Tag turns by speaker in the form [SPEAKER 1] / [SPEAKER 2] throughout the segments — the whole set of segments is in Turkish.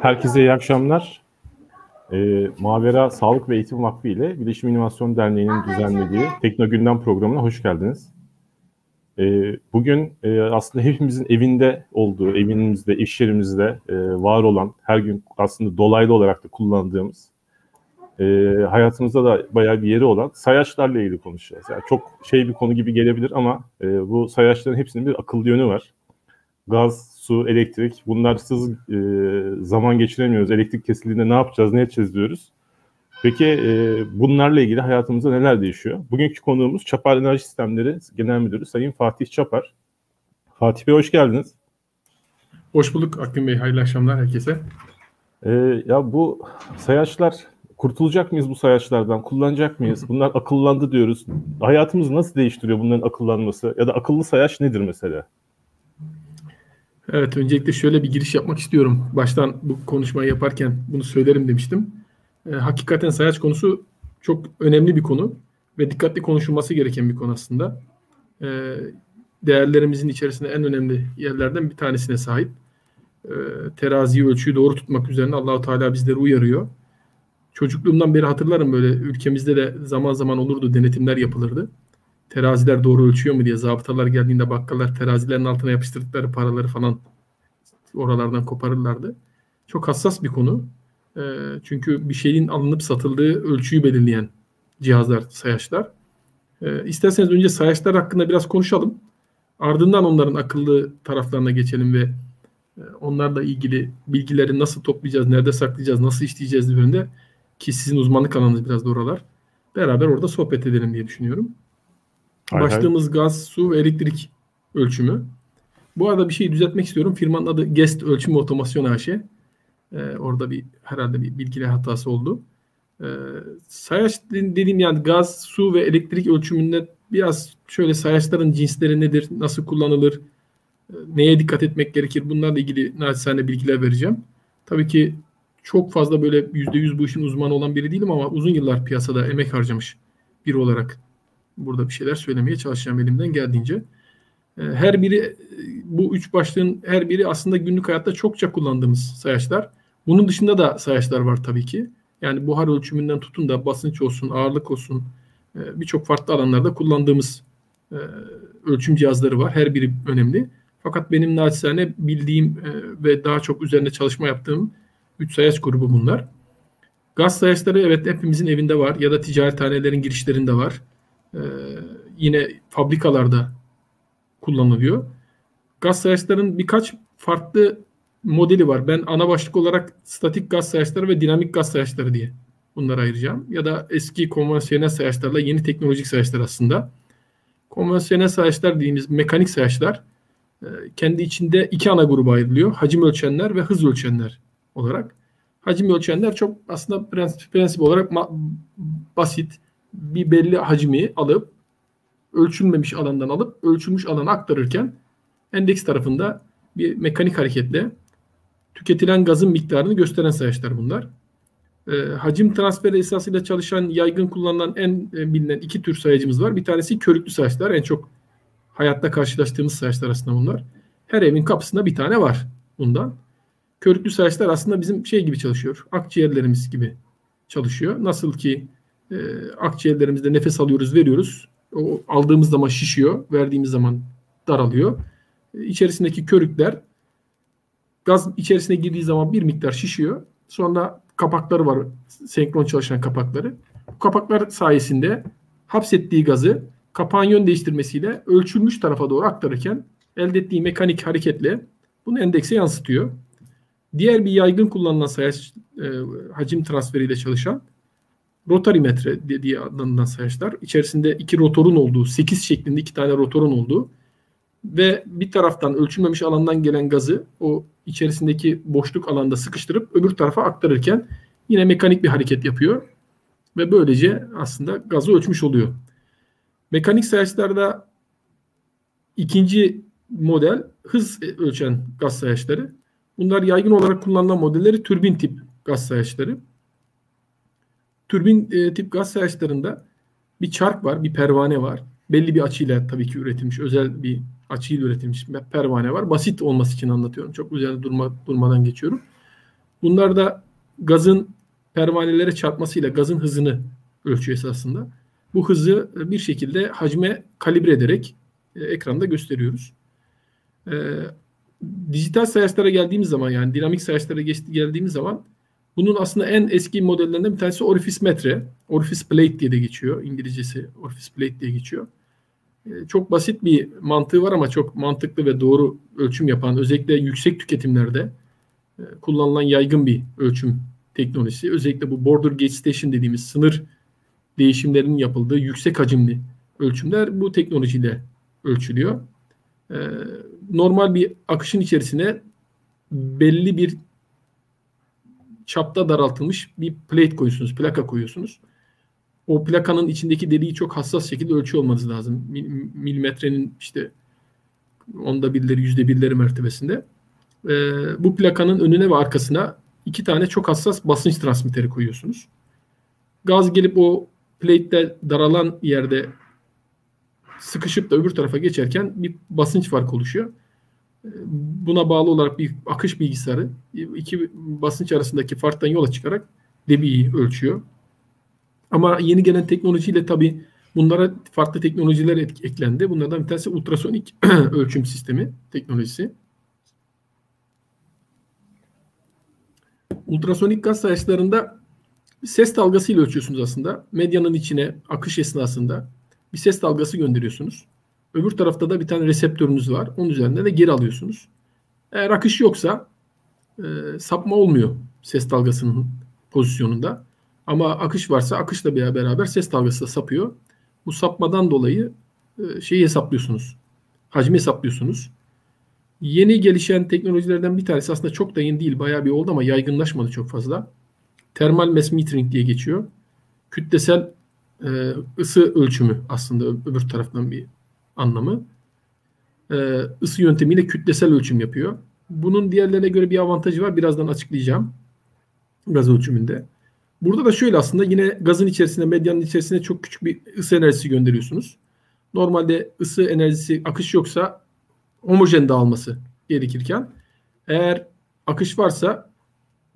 [SPEAKER 1] Herkese iyi akşamlar. E, Mavera Sağlık ve Eğitim Vakfı ile Bilişim İnovasyon Derneği'nin düzenlediği Tekno Gündem programına hoş geldiniz. E, bugün e, aslında hepimizin evinde olduğu, evimizde, iş yerimizde e, var olan, her gün aslında dolaylı olarak da kullandığımız, e, hayatımızda da bayağı bir yeri olan sayaçlarla ilgili konuşacağız. Yani çok şey bir konu gibi gelebilir ama e, bu sayaçların hepsinin bir akıllı yönü var. Gaz, su, elektrik bunlarsız e, zaman geçiremiyoruz. Elektrik kesildiğinde ne yapacağız, ne edeceğiz diyoruz. Peki e, bunlarla ilgili hayatımızda neler değişiyor? Bugünkü konuğumuz Çapar Enerji Sistemleri Genel Müdürü Sayın Fatih Çapar. Fatih Bey hoş geldiniz.
[SPEAKER 2] Hoş bulduk Akgün Bey. Hayırlı akşamlar herkese.
[SPEAKER 1] E, ya bu sayaçlar kurtulacak mıyız bu sayaçlardan? Kullanacak mıyız? Bunlar akıllandı diyoruz. Hayatımızı nasıl değiştiriyor bunların akıllanması? Ya da akıllı sayaç nedir mesela?
[SPEAKER 2] Evet, öncelikle şöyle bir giriş yapmak istiyorum. Baştan bu konuşmayı yaparken bunu söylerim demiştim. E, hakikaten sayaç konusu çok önemli bir konu ve dikkatli konuşulması gereken bir konu aslında. E, değerlerimizin içerisinde en önemli yerlerden bir tanesine sahip. E, teraziyi, ölçüyü doğru tutmak üzerine Allahu Teala bizleri uyarıyor. Çocukluğumdan beri hatırlarım böyle ülkemizde de zaman zaman olurdu, denetimler yapılırdı teraziler doğru ölçüyor mu diye zabıtalar geldiğinde bakkallar terazilerin altına yapıştırdıkları paraları falan oralardan koparırlardı. Çok hassas bir konu. E, çünkü bir şeyin alınıp satıldığı ölçüyü belirleyen cihazlar, sayaçlar. E, isterseniz önce sayaçlar hakkında biraz konuşalım. Ardından onların akıllı taraflarına geçelim ve e, onlarla ilgili bilgileri nasıl toplayacağız, nerede saklayacağız, nasıl işleyeceğiz üzerinde ki sizin uzmanlık alanınız biraz da oralar. Beraber orada sohbet edelim diye düşünüyorum. Hay Başlığımız hay. gaz, su ve elektrik ölçümü. Bu arada bir şey düzeltmek istiyorum. Firmanın adı Guest Ölçüm Otomasyon AŞ. Ee, orada bir herhalde bir bilgiler hatası oldu. Ee, sayaç dediğim yani gaz, su ve elektrik ölçümünde biraz şöyle sayaçların cinsleri nedir, nasıl kullanılır, e, neye dikkat etmek gerekir bunlarla ilgili naçizane bilgiler vereceğim. Tabii ki çok fazla böyle %100 bu işin uzmanı olan biri değilim ama uzun yıllar piyasada emek harcamış biri olarak burada bir şeyler söylemeye çalışacağım elimden geldiğince. Ee, her biri bu üç başlığın her biri aslında günlük hayatta çokça kullandığımız sayaçlar. Bunun dışında da sayaçlar var tabii ki. Yani buhar ölçümünden tutun da basınç olsun, ağırlık olsun e, birçok farklı alanlarda kullandığımız e, ölçüm cihazları var. Her biri önemli. Fakat benim naçizane bildiğim e, ve daha çok üzerinde çalışma yaptığım üç sayaç grubu bunlar. Gaz sayaçları evet hepimizin evinde var ya da ticarethanelerin girişlerinde var e, yine fabrikalarda kullanılıyor. Gaz sayaçların birkaç farklı modeli var. Ben ana başlık olarak statik gaz sayaçları ve dinamik gaz sayaçları diye bunları ayıracağım. Ya da eski konvansiyonel sayaçlarla yeni teknolojik sayaçlar aslında. Konvansiyonel sayaçlar dediğimiz mekanik sayaçlar e, kendi içinde iki ana gruba ayrılıyor. Hacim ölçenler ve hız ölçenler olarak. Hacim ölçenler çok aslında prensip, prensip olarak basit bir belli hacmi alıp ölçülmemiş alandan alıp ölçülmüş alana aktarırken endeks tarafında bir mekanik hareketle tüketilen gazın miktarını gösteren sayaçlar bunlar. E, hacim transferi esasıyla çalışan, yaygın kullanılan en e, bilinen iki tür sayacımız var. Bir tanesi körüklü sayaçlar. En çok hayatta karşılaştığımız sayaçlar aslında bunlar. Her evin kapısında bir tane var bundan. Körüklü sayaçlar aslında bizim şey gibi çalışıyor. Akciğerlerimiz gibi çalışıyor. Nasıl ki e, akciğerlerimizde nefes alıyoruz, veriyoruz. O aldığımız zaman şişiyor, verdiğimiz zaman daralıyor. E, içerisindeki körükler gaz içerisine girdiği zaman bir miktar şişiyor. Sonra kapakları var, senkron çalışan kapakları. Bu kapaklar sayesinde hapsettiği gazı kapağın yön değiştirmesiyle ölçülmüş tarafa doğru aktarırken elde ettiği mekanik hareketle bunu endekse yansıtıyor. Diğer bir yaygın kullanılan sayaç e, hacim transferiyle çalışan rotarimetre diye adlandırılan sayaçlar. İçerisinde iki rotorun olduğu, 8 şeklinde iki tane rotorun olduğu ve bir taraftan ölçülmemiş alandan gelen gazı o içerisindeki boşluk alanda sıkıştırıp öbür tarafa aktarırken yine mekanik bir hareket yapıyor ve böylece aslında gazı ölçmüş oluyor. Mekanik sayaçlarda ikinci model hız ölçen gaz sayaçları. Bunlar yaygın olarak kullanılan modelleri türbin tip gaz sayaçları. Türbin e, tip gaz sayaçlarında bir çark var, bir pervane var. Belli bir açıyla tabii ki üretilmiş, özel bir açıyla üretilmiş bir pervane var. Basit olması için anlatıyorum. Çok üzerinde durma, durmadan geçiyorum. Bunlar da gazın pervanelere çarpmasıyla gazın hızını ölçüyor esasında. Bu hızı bir şekilde hacme kalibre ederek e, ekranda gösteriyoruz. E, dijital sayaçlara geldiğimiz zaman yani dinamik sayaçlara geçti, geldiğimiz zaman bunun aslında en eski modellerinden bir tanesi orifice metre. Orifice plate diye de geçiyor. İngilizcesi orifice plate diye geçiyor. E, çok basit bir mantığı var ama çok mantıklı ve doğru ölçüm yapan özellikle yüksek tüketimlerde e, kullanılan yaygın bir ölçüm teknolojisi. Özellikle bu border gauge station dediğimiz sınır değişimlerinin yapıldığı yüksek hacimli ölçümler bu teknolojiyle ölçülüyor. Ee, normal bir akışın içerisine belli bir çapta daraltılmış bir plate koyuyorsunuz, plaka koyuyorsunuz. O plakanın içindeki deliği çok hassas şekilde ölçüyor olmanız lazım. Milimetrenin işte onda birleri, yüzde birleri mertebesinde. Ee, bu plakanın önüne ve arkasına iki tane çok hassas basınç transmiteri koyuyorsunuz. Gaz gelip o plate'de daralan yerde sıkışıp da öbür tarafa geçerken bir basınç farkı oluşuyor. Buna bağlı olarak bir akış bilgisayarı iki basınç arasındaki farktan yola çıkarak debiyi ölçüyor. Ama yeni gelen teknolojiyle tabi bunlara farklı teknolojiler eklendi. Bunlardan bir tanesi ultrasonik ölçüm sistemi teknolojisi. Ultrasonik gaz sayaçlarında ses dalgasıyla ölçüyorsunuz aslında. Medyanın içine akış esnasında bir ses dalgası gönderiyorsunuz. Öbür tarafta da bir tane reseptörünüz var. Onun üzerinde de geri alıyorsunuz. Eğer akış yoksa e, sapma olmuyor ses dalgasının pozisyonunda. Ama akış varsa akışla beraber ses dalgası da sapıyor. Bu sapmadan dolayı e, şeyi hesaplıyorsunuz. Hacmi hesaplıyorsunuz. Yeni gelişen teknolojilerden bir tanesi aslında çok da yeni değil. Bayağı bir oldu ama yaygınlaşmadı çok fazla. Termal mass metering diye geçiyor. Kütlesel e, ısı ölçümü aslında öbür taraftan bir anlamı. E, ısı yöntemiyle kütlesel ölçüm yapıyor. Bunun diğerlerine göre bir avantajı var. Birazdan açıklayacağım. Gaz ölçümünde. Burada da şöyle aslında yine gazın içerisine, medyanın içerisine çok küçük bir ısı enerjisi gönderiyorsunuz. Normalde ısı enerjisi akış yoksa homojen dağılması gerekirken eğer akış varsa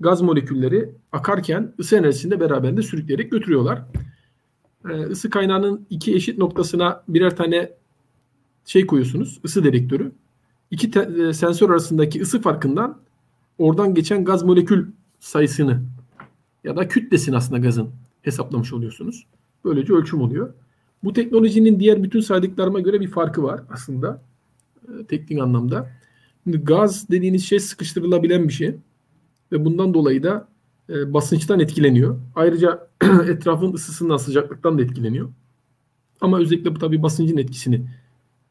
[SPEAKER 2] gaz molekülleri akarken ısı enerjisini de beraberinde sürükleyerek götürüyorlar. Ee, ısı kaynağının iki eşit noktasına birer tane şey koyuyorsunuz. ısı dedektörü. İki te- e, sensör arasındaki ısı farkından oradan geçen gaz molekül sayısını ya da kütlesini aslında gazın hesaplamış oluyorsunuz. Böylece ölçüm oluyor. Bu teknolojinin diğer bütün saydıklarıma göre bir farkı var aslında. E, teknik anlamda. Şimdi gaz dediğiniz şey sıkıştırılabilen bir şey. Ve bundan dolayı da e, basınçtan etkileniyor. Ayrıca etrafın ısısından, sıcaklıktan da etkileniyor. Ama özellikle bu tabii basıncın etkisini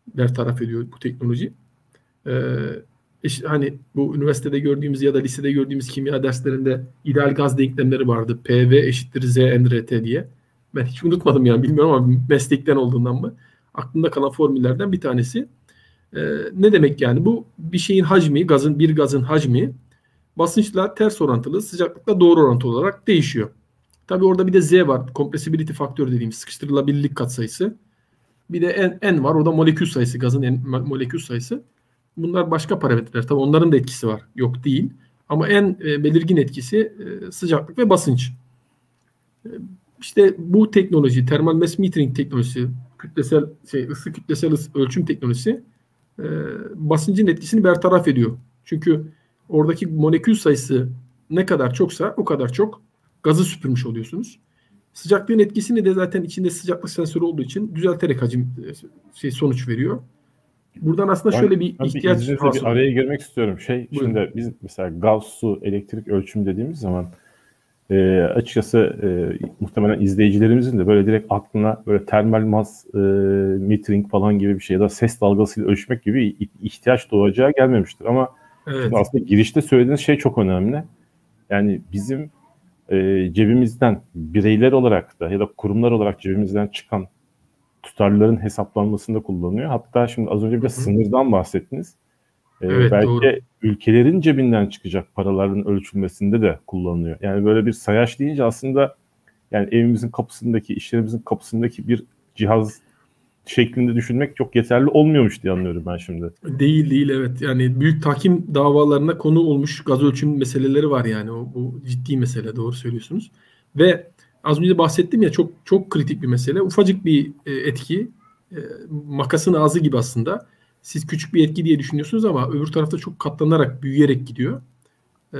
[SPEAKER 2] bertaraf ediyor bu teknoloji. Ee, işte hani bu üniversitede gördüğümüz ya da lisede gördüğümüz kimya derslerinde ideal gaz denklemleri vardı. PV eşittir Z NRT diye. Ben hiç unutmadım yani bilmiyorum ama meslekten olduğundan mı? Aklımda kalan formüllerden bir tanesi. Ee, ne demek yani? Bu bir şeyin hacmi, gazın bir gazın hacmi basınçla ters orantılı, sıcaklıkla doğru orantılı olarak değişiyor. Tabii orada bir de Z var. Compressibility faktörü dediğimiz sıkıştırılabilirlik katsayısı. Bir de N, N var. O da molekül sayısı. Gazın N, molekül sayısı. Bunlar başka parametreler. Tabii onların da etkisi var. Yok değil. Ama en e, belirgin etkisi e, sıcaklık ve basınç. E, işte bu teknoloji, termal mass metering teknolojisi, kütlesel şey ısı kütlesel ısı, ölçüm teknolojisi e, basıncın etkisini bertaraf ediyor. Çünkü oradaki molekül sayısı ne kadar çoksa o kadar çok gazı süpürmüş oluyorsunuz. Sıcaklığın etkisini de zaten içinde sıcaklık sensörü olduğu için düzelterek hacim e, şey sonuç veriyor. Buradan aslında ben, şöyle bir ihtiyaç
[SPEAKER 1] var. Bir araya girmek istiyorum. Şey Buyurun. şimdi biz mesela gaz, su, elektrik ölçüm dediğimiz zaman e, açıkçası e, muhtemelen izleyicilerimizin de böyle direkt aklına böyle termal mas e, metering falan gibi bir şey ya da ses dalgasıyla ölçmek gibi ihtiyaç doğacağı gelmemiştir. Ama evet. aslında girişte söylediğiniz şey çok önemli. Yani bizim e, cebimizden bireyler olarak da ya da kurumlar olarak cebimizden çıkan tutarların hesaplanmasında kullanıyor. Hatta şimdi az önce bir sınırdan bahsettiniz. Ee, evet, belki doğru. ülkelerin cebinden çıkacak paraların ölçülmesinde de kullanılıyor. Yani böyle bir sayaç deyince aslında yani evimizin kapısındaki, işlerimizin kapısındaki bir cihaz şeklinde düşünmek çok yeterli olmuyormuş diye anlıyorum ben şimdi.
[SPEAKER 2] Değil değil evet. Yani büyük tahkim davalarına konu olmuş gaz ölçüm meseleleri var yani. O, bu ciddi mesele doğru söylüyorsunuz. Ve az önce bahsettim ya çok çok kritik bir mesele. Ufacık bir e, etki e, makasın ağzı gibi aslında. Siz küçük bir etki diye düşünüyorsunuz ama öbür tarafta çok katlanarak, büyüyerek gidiyor. E,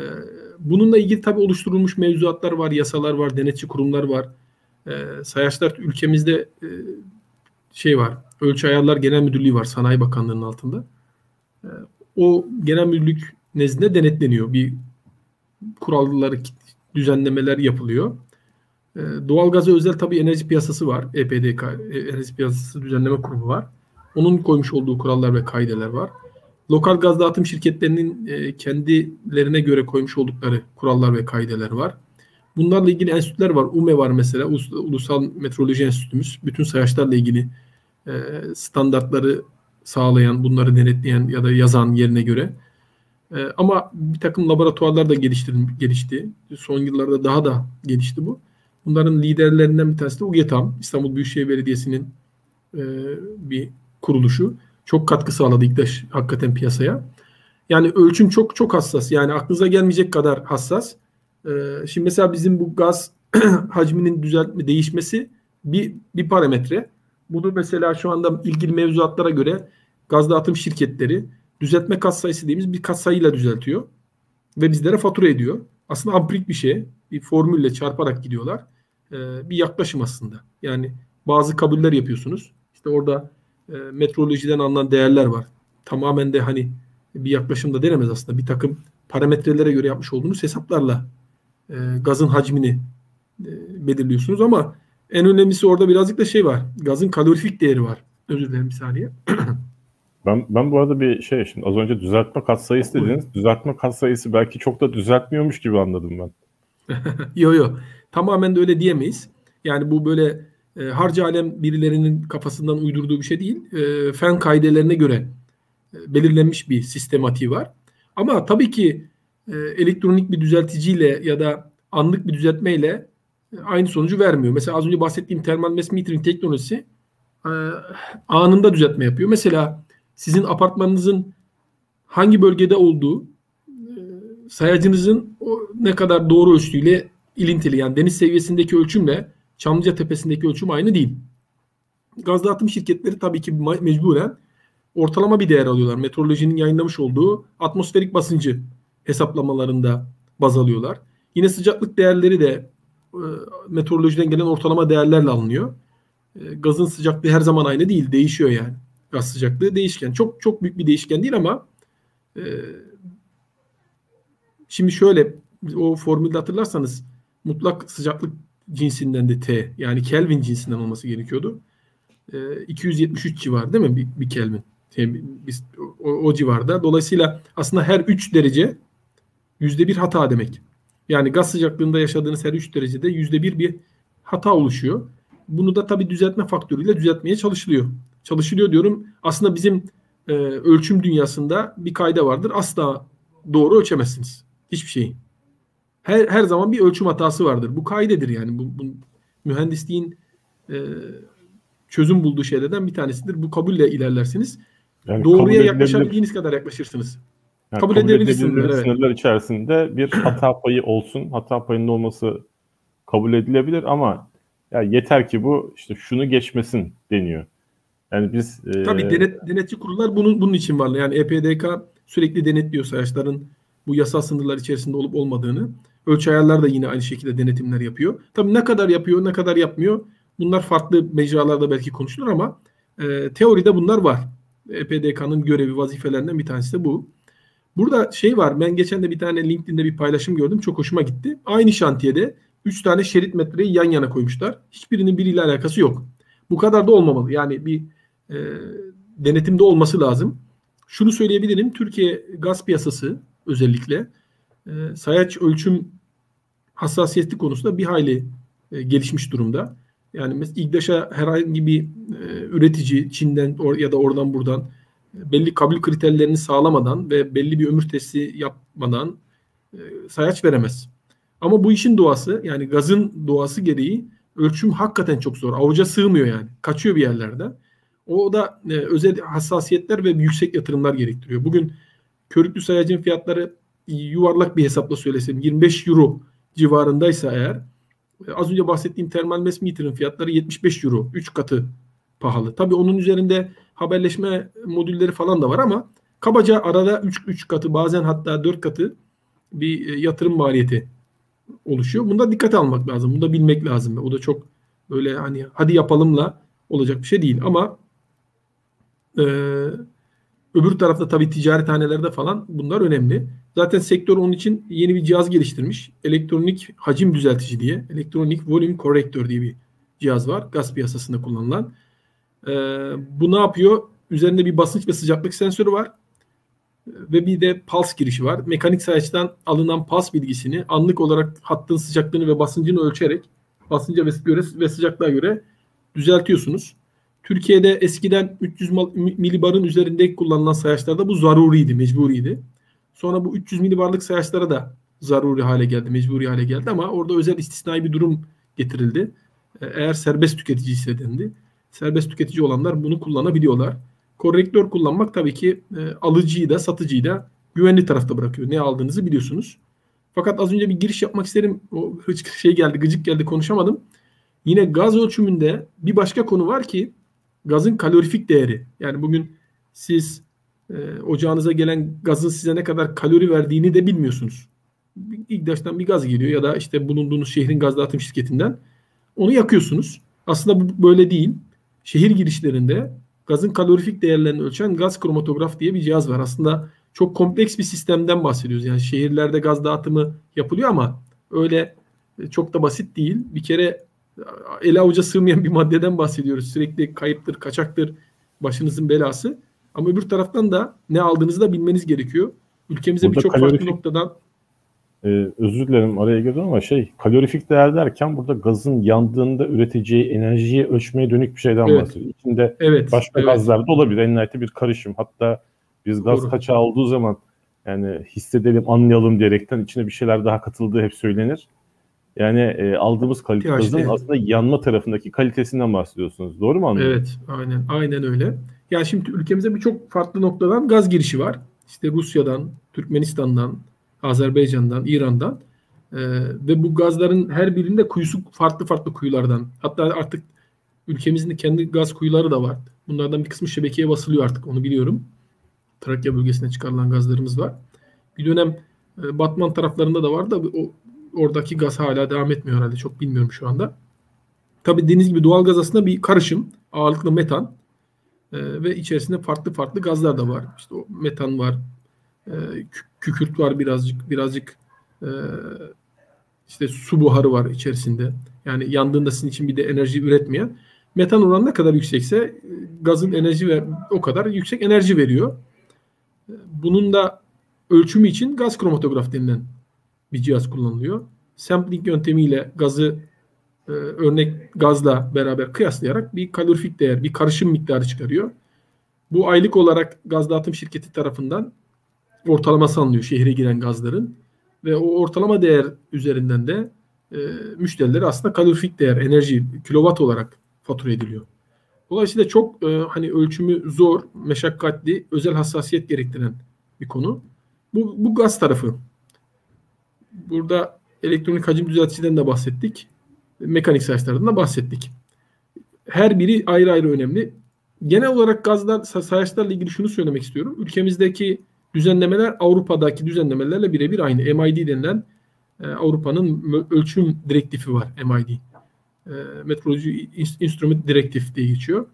[SPEAKER 2] bununla ilgili tabii oluşturulmuş mevzuatlar var, yasalar var, denetçi kurumlar var. Sayaçlar ülkemizde şey var. Ölçü Ayarlar Genel Müdürlüğü var Sanayi Bakanlığı'nın altında. E, o genel müdürlük nezdinde denetleniyor. Bir kuralları, düzenlemeler yapılıyor. E, doğalgaza özel tabii enerji piyasası var. EPDK, e, Enerji Piyasası Düzenleme Kurumu var. Onun koymuş olduğu kurallar ve kaideler var. Lokal gaz dağıtım şirketlerinin e, kendilerine göre koymuş oldukları kurallar ve kaideler var. Bunlarla ilgili enstitüler var. UME var mesela. Ulusal Metroloji Enstitümüz. Bütün sayaçlarla ilgili e, standartları sağlayan, bunları denetleyen ya da yazan yerine göre. E, ama bir takım laboratuvarlar da gelişti. Son yıllarda daha da gelişti bu. Bunların liderlerinden bir tanesi de UGETAM. İstanbul Büyükşehir Belediyesi'nin e, bir kuruluşu. Çok katkı sağladı İktaş hakikaten piyasaya. Yani ölçüm çok çok hassas. Yani aklınıza gelmeyecek kadar hassas. Ee, şimdi mesela bizim bu gaz hacminin düzeltme değişmesi bir, bir parametre. Bunu mesela şu anda ilgili mevzuatlara göre gaz dağıtım şirketleri düzeltme kat sayısı dediğimiz bir kat sayıyla düzeltiyor. Ve bizlere fatura ediyor. Aslında ampirik bir şey. Bir formülle çarparak gidiyorlar. Ee, bir yaklaşım aslında. Yani bazı kabuller yapıyorsunuz. İşte orada e, metrolojiden alınan değerler var. Tamamen de hani bir yaklaşımda denemez aslında. Bir takım parametrelere göre yapmış olduğunuz hesaplarla e, gazın hacmini e, belirliyorsunuz ama en önemlisi orada birazcık da şey var. Gazın kalorifik değeri var. Özür dilerim bir saniye.
[SPEAKER 1] Ben, ben bu arada bir şey şimdi az önce düzeltme katsayısı dediniz. Düzeltme katsayısı belki çok da düzeltmiyormuş gibi anladım ben.
[SPEAKER 2] yo yo. Tamamen de öyle diyemeyiz. Yani bu böyle e, harcı alem birilerinin kafasından uydurduğu bir şey değil. E, fen kaidelerine göre e, belirlenmiş bir sistematiği var. Ama tabii ki e, elektronik bir düzelticiyle ya da anlık bir düzeltmeyle e, aynı sonucu vermiyor. Mesela az önce bahsettiğim thermal mass metering teknolojisi e, anında düzeltme yapıyor. Mesela sizin apartmanınızın hangi bölgede olduğu sayacınızın ne kadar doğru ölçtüğüyle ilintili. Yani deniz seviyesindeki ölçümle Çamlıca Tepesi'ndeki ölçüm aynı değil. Gaz dağıtım şirketleri tabii ki mecburen ortalama bir değer alıyorlar. Meteorolojinin yayınlamış olduğu atmosferik basıncı hesaplamalarında baz alıyorlar. Yine sıcaklık değerleri de e, meteorolojiden gelen ortalama değerlerle alınıyor. E, gazın sıcaklığı her zaman aynı değil. Değişiyor yani. Gaz sıcaklığı değişken. Çok çok büyük bir değişken değil ama e, şimdi şöyle o formülde hatırlarsanız mutlak sıcaklık cinsinden de T yani Kelvin cinsinden olması gerekiyordu. E, 273 civarı değil mi bir, bir Kelvin? Biz, o, o civarda. Dolayısıyla aslında her 3 derece yüzde bir hata demek. Yani gaz sıcaklığında yaşadığınız her 3 derecede yüzde bir bir hata oluşuyor. Bunu da tabii düzeltme faktörüyle düzeltmeye çalışılıyor. Çalışılıyor diyorum. Aslında bizim e, ölçüm dünyasında bir kayda vardır. Asla doğru ölçemezsiniz. Hiçbir şeyi. Her, her zaman bir ölçüm hatası vardır. Bu kaidedir yani. Bu, bu mühendisliğin e, çözüm bulduğu şeylerden bir tanesidir. Bu kabulle ilerlersiniz. Yani Doğruya yaklaşabildiğiniz kadar yaklaşırsınız.
[SPEAKER 1] Yani kabul, kabul edebilir sınırlar, evet. sınırlar içerisinde bir hata payı olsun. Hata payının olması kabul edilebilir ama ya yeter ki bu işte şunu geçmesin deniyor. Yani biz
[SPEAKER 2] e... Tabii denet, denetçi kurullar bunun bunun için var. Yani EPDK sürekli denetliyor sayaçların bu yasal sınırlar içerisinde olup olmadığını. Ölçü ayarlar da yine aynı şekilde denetimler yapıyor. Tabii ne kadar yapıyor, ne kadar yapmıyor bunlar farklı mecralarda belki konuşulur ama e, teoride bunlar var. EPDK'nın görevi, vazifelerinden bir tanesi de bu. Burada şey var. Ben geçen de bir tane LinkedIn'de bir paylaşım gördüm. Çok hoşuma gitti. Aynı şantiyede 3 tane şerit metreyi yan yana koymuşlar. Hiçbirinin biriyle alakası yok. Bu kadar da olmamalı. Yani bir e, denetimde olması lazım. Şunu söyleyebilirim. Türkiye gaz piyasası özellikle e, sayaç ölçüm hassasiyeti konusunda bir hayli e, gelişmiş durumda. Yani mesela İGDAŞ'a herhangi bir e, üretici Çin'den or, ya da oradan buradan belli kabul kriterlerini sağlamadan ve belli bir ömür testi yapmadan e, sayaç veremez. Ama bu işin doğası yani gazın doğası gereği ölçüm hakikaten çok zor. Avuca sığmıyor yani. Kaçıyor bir yerlerde. O da e, özel hassasiyetler ve yüksek yatırımlar gerektiriyor. Bugün körüklü sayacın fiyatları yuvarlak bir hesapla söylesem 25 euro civarındaysa eğer e, az önce bahsettiğim termal mass meter'ın fiyatları 75 euro. 3 katı pahalı. Tabii onun üzerinde haberleşme modülleri falan da var ama kabaca arada 3 3 katı bazen hatta 4 katı bir e, yatırım maliyeti oluşuyor. Bunda dikkat almak lazım. Bunda bilmek lazım. O da çok böyle hani hadi yapalımla olacak bir şey değil ama e, öbür tarafta tabii ticarethanelerde falan bunlar önemli. Zaten sektör onun için yeni bir cihaz geliştirmiş. Elektronik hacim düzeltici diye. Elektronik volume corrector diye bir cihaz var. Gaz piyasasında kullanılan. Ee, bu ne yapıyor? Üzerinde bir basınç ve sıcaklık sensörü var. Ve bir de pulse girişi var. Mekanik sayaçtan alınan pulse bilgisini anlık olarak hattın sıcaklığını ve basıncını ölçerek basınca ve, sıcaklığa göre düzeltiyorsunuz. Türkiye'de eskiden 300 milibarın üzerinde kullanılan sayaçlarda bu zaruriydi, mecburiydi. Sonra bu 300 milibarlık sayaçlara da zaruri hale geldi, mecburi hale geldi ama orada özel istisnai bir durum getirildi. E, eğer serbest tüketici ise dendi. Serbest tüketici olanlar bunu kullanabiliyorlar. Korrektör kullanmak tabii ki e, alıcıyı da satıcıyı da güvenli tarafta bırakıyor. Ne aldığınızı biliyorsunuz. Fakat az önce bir giriş yapmak isterim. O şey geldi, gıcık geldi konuşamadım. Yine gaz ölçümünde bir başka konu var ki gazın kalorifik değeri. Yani bugün siz e, ocağınıza gelen gazın size ne kadar kalori verdiğini de bilmiyorsunuz. İlk baştan bir gaz geliyor ya da işte bulunduğunuz şehrin gaz dağıtım şirketinden onu yakıyorsunuz. Aslında bu böyle değil. Şehir girişlerinde gazın kalorifik değerlerini ölçen gaz kromatograf diye bir cihaz var. Aslında çok kompleks bir sistemden bahsediyoruz. Yani şehirlerde gaz dağıtımı yapılıyor ama öyle çok da basit değil. Bir kere ele avuca sığmayan bir maddeden bahsediyoruz. Sürekli kayıptır, kaçaktır, başınızın belası. Ama öbür taraftan da ne aldığınızı da bilmeniz gerekiyor. Ülkemize birçok farklı noktadan
[SPEAKER 1] ee, özür dilerim araya girdim ama şey kalorifik değer derken burada gazın yandığında üreteceği enerjiyi ölçmeye dönük bir şeyden evet. bahsediyor. İçinde evet, başka evet. gazlar da olabilir. En nihayetinde bir karışım. Hatta biz gaz Doğru. kaçağı olduğu zaman yani hissedelim, anlayalım diyerekten içine bir şeyler daha katıldığı hep söylenir. Yani e, aldığımız kalite gazın aslında yanma tarafındaki kalitesinden bahsediyorsunuz. Doğru mu anlıyorum?
[SPEAKER 2] Evet, aynen aynen öyle. Yani şimdi ülkemize birçok farklı noktadan gaz girişi var. İşte Rusya'dan, Türkmenistan'dan, Azerbaycan'dan, İran'dan e, ve bu gazların her birinde kuyusu farklı farklı kuyulardan. Hatta artık ülkemizin kendi gaz kuyuları da var. Bunlardan bir kısmı şebekeye basılıyor artık onu biliyorum. Trakya bölgesine çıkarılan gazlarımız var. Bir dönem e, Batman taraflarında da var da o oradaki gaz hala devam etmiyor herhalde. Çok bilmiyorum şu anda. Tabii deniz gibi doğal gaz aslında bir karışım. Ağırlıklı metan e, ve içerisinde farklı farklı gazlar da var. İşte o metan var, e, kükürt var birazcık, birazcık e, işte su buharı var içerisinde. Yani yandığında sizin için bir de enerji üretmeyen. Metan oranı ne kadar yüksekse e, gazın enerji ver, o kadar yüksek enerji veriyor. E, bunun da ölçümü için gaz kromatograf denilen bir cihaz kullanılıyor. Sampling yöntemiyle gazı e, örnek gazla beraber kıyaslayarak bir kalorifik değer, bir karışım miktarı çıkarıyor. Bu aylık olarak gaz dağıtım şirketi tarafından ortalaması alınıyor şehre giren gazların ve o ortalama değer üzerinden de e, müşterilere aslında kalorifik değer, enerji, kilowatt olarak fatura ediliyor. Dolayısıyla çok e, hani ölçümü zor, meşakkatli, özel hassasiyet gerektiren bir konu. Bu, bu gaz tarafı. Burada elektronik hacim düzelticiden de bahsettik. Mekanik sayaçlardan da bahsettik. Her biri ayrı ayrı önemli. Genel olarak gazlar, sayaçlarla ilgili şunu söylemek istiyorum. Ülkemizdeki düzenlemeler Avrupa'daki düzenlemelerle birebir aynı. MID denilen e, Avrupa'nın ölçüm direktifi var MID. E, Metroloji Instrument Directive diye geçiyor.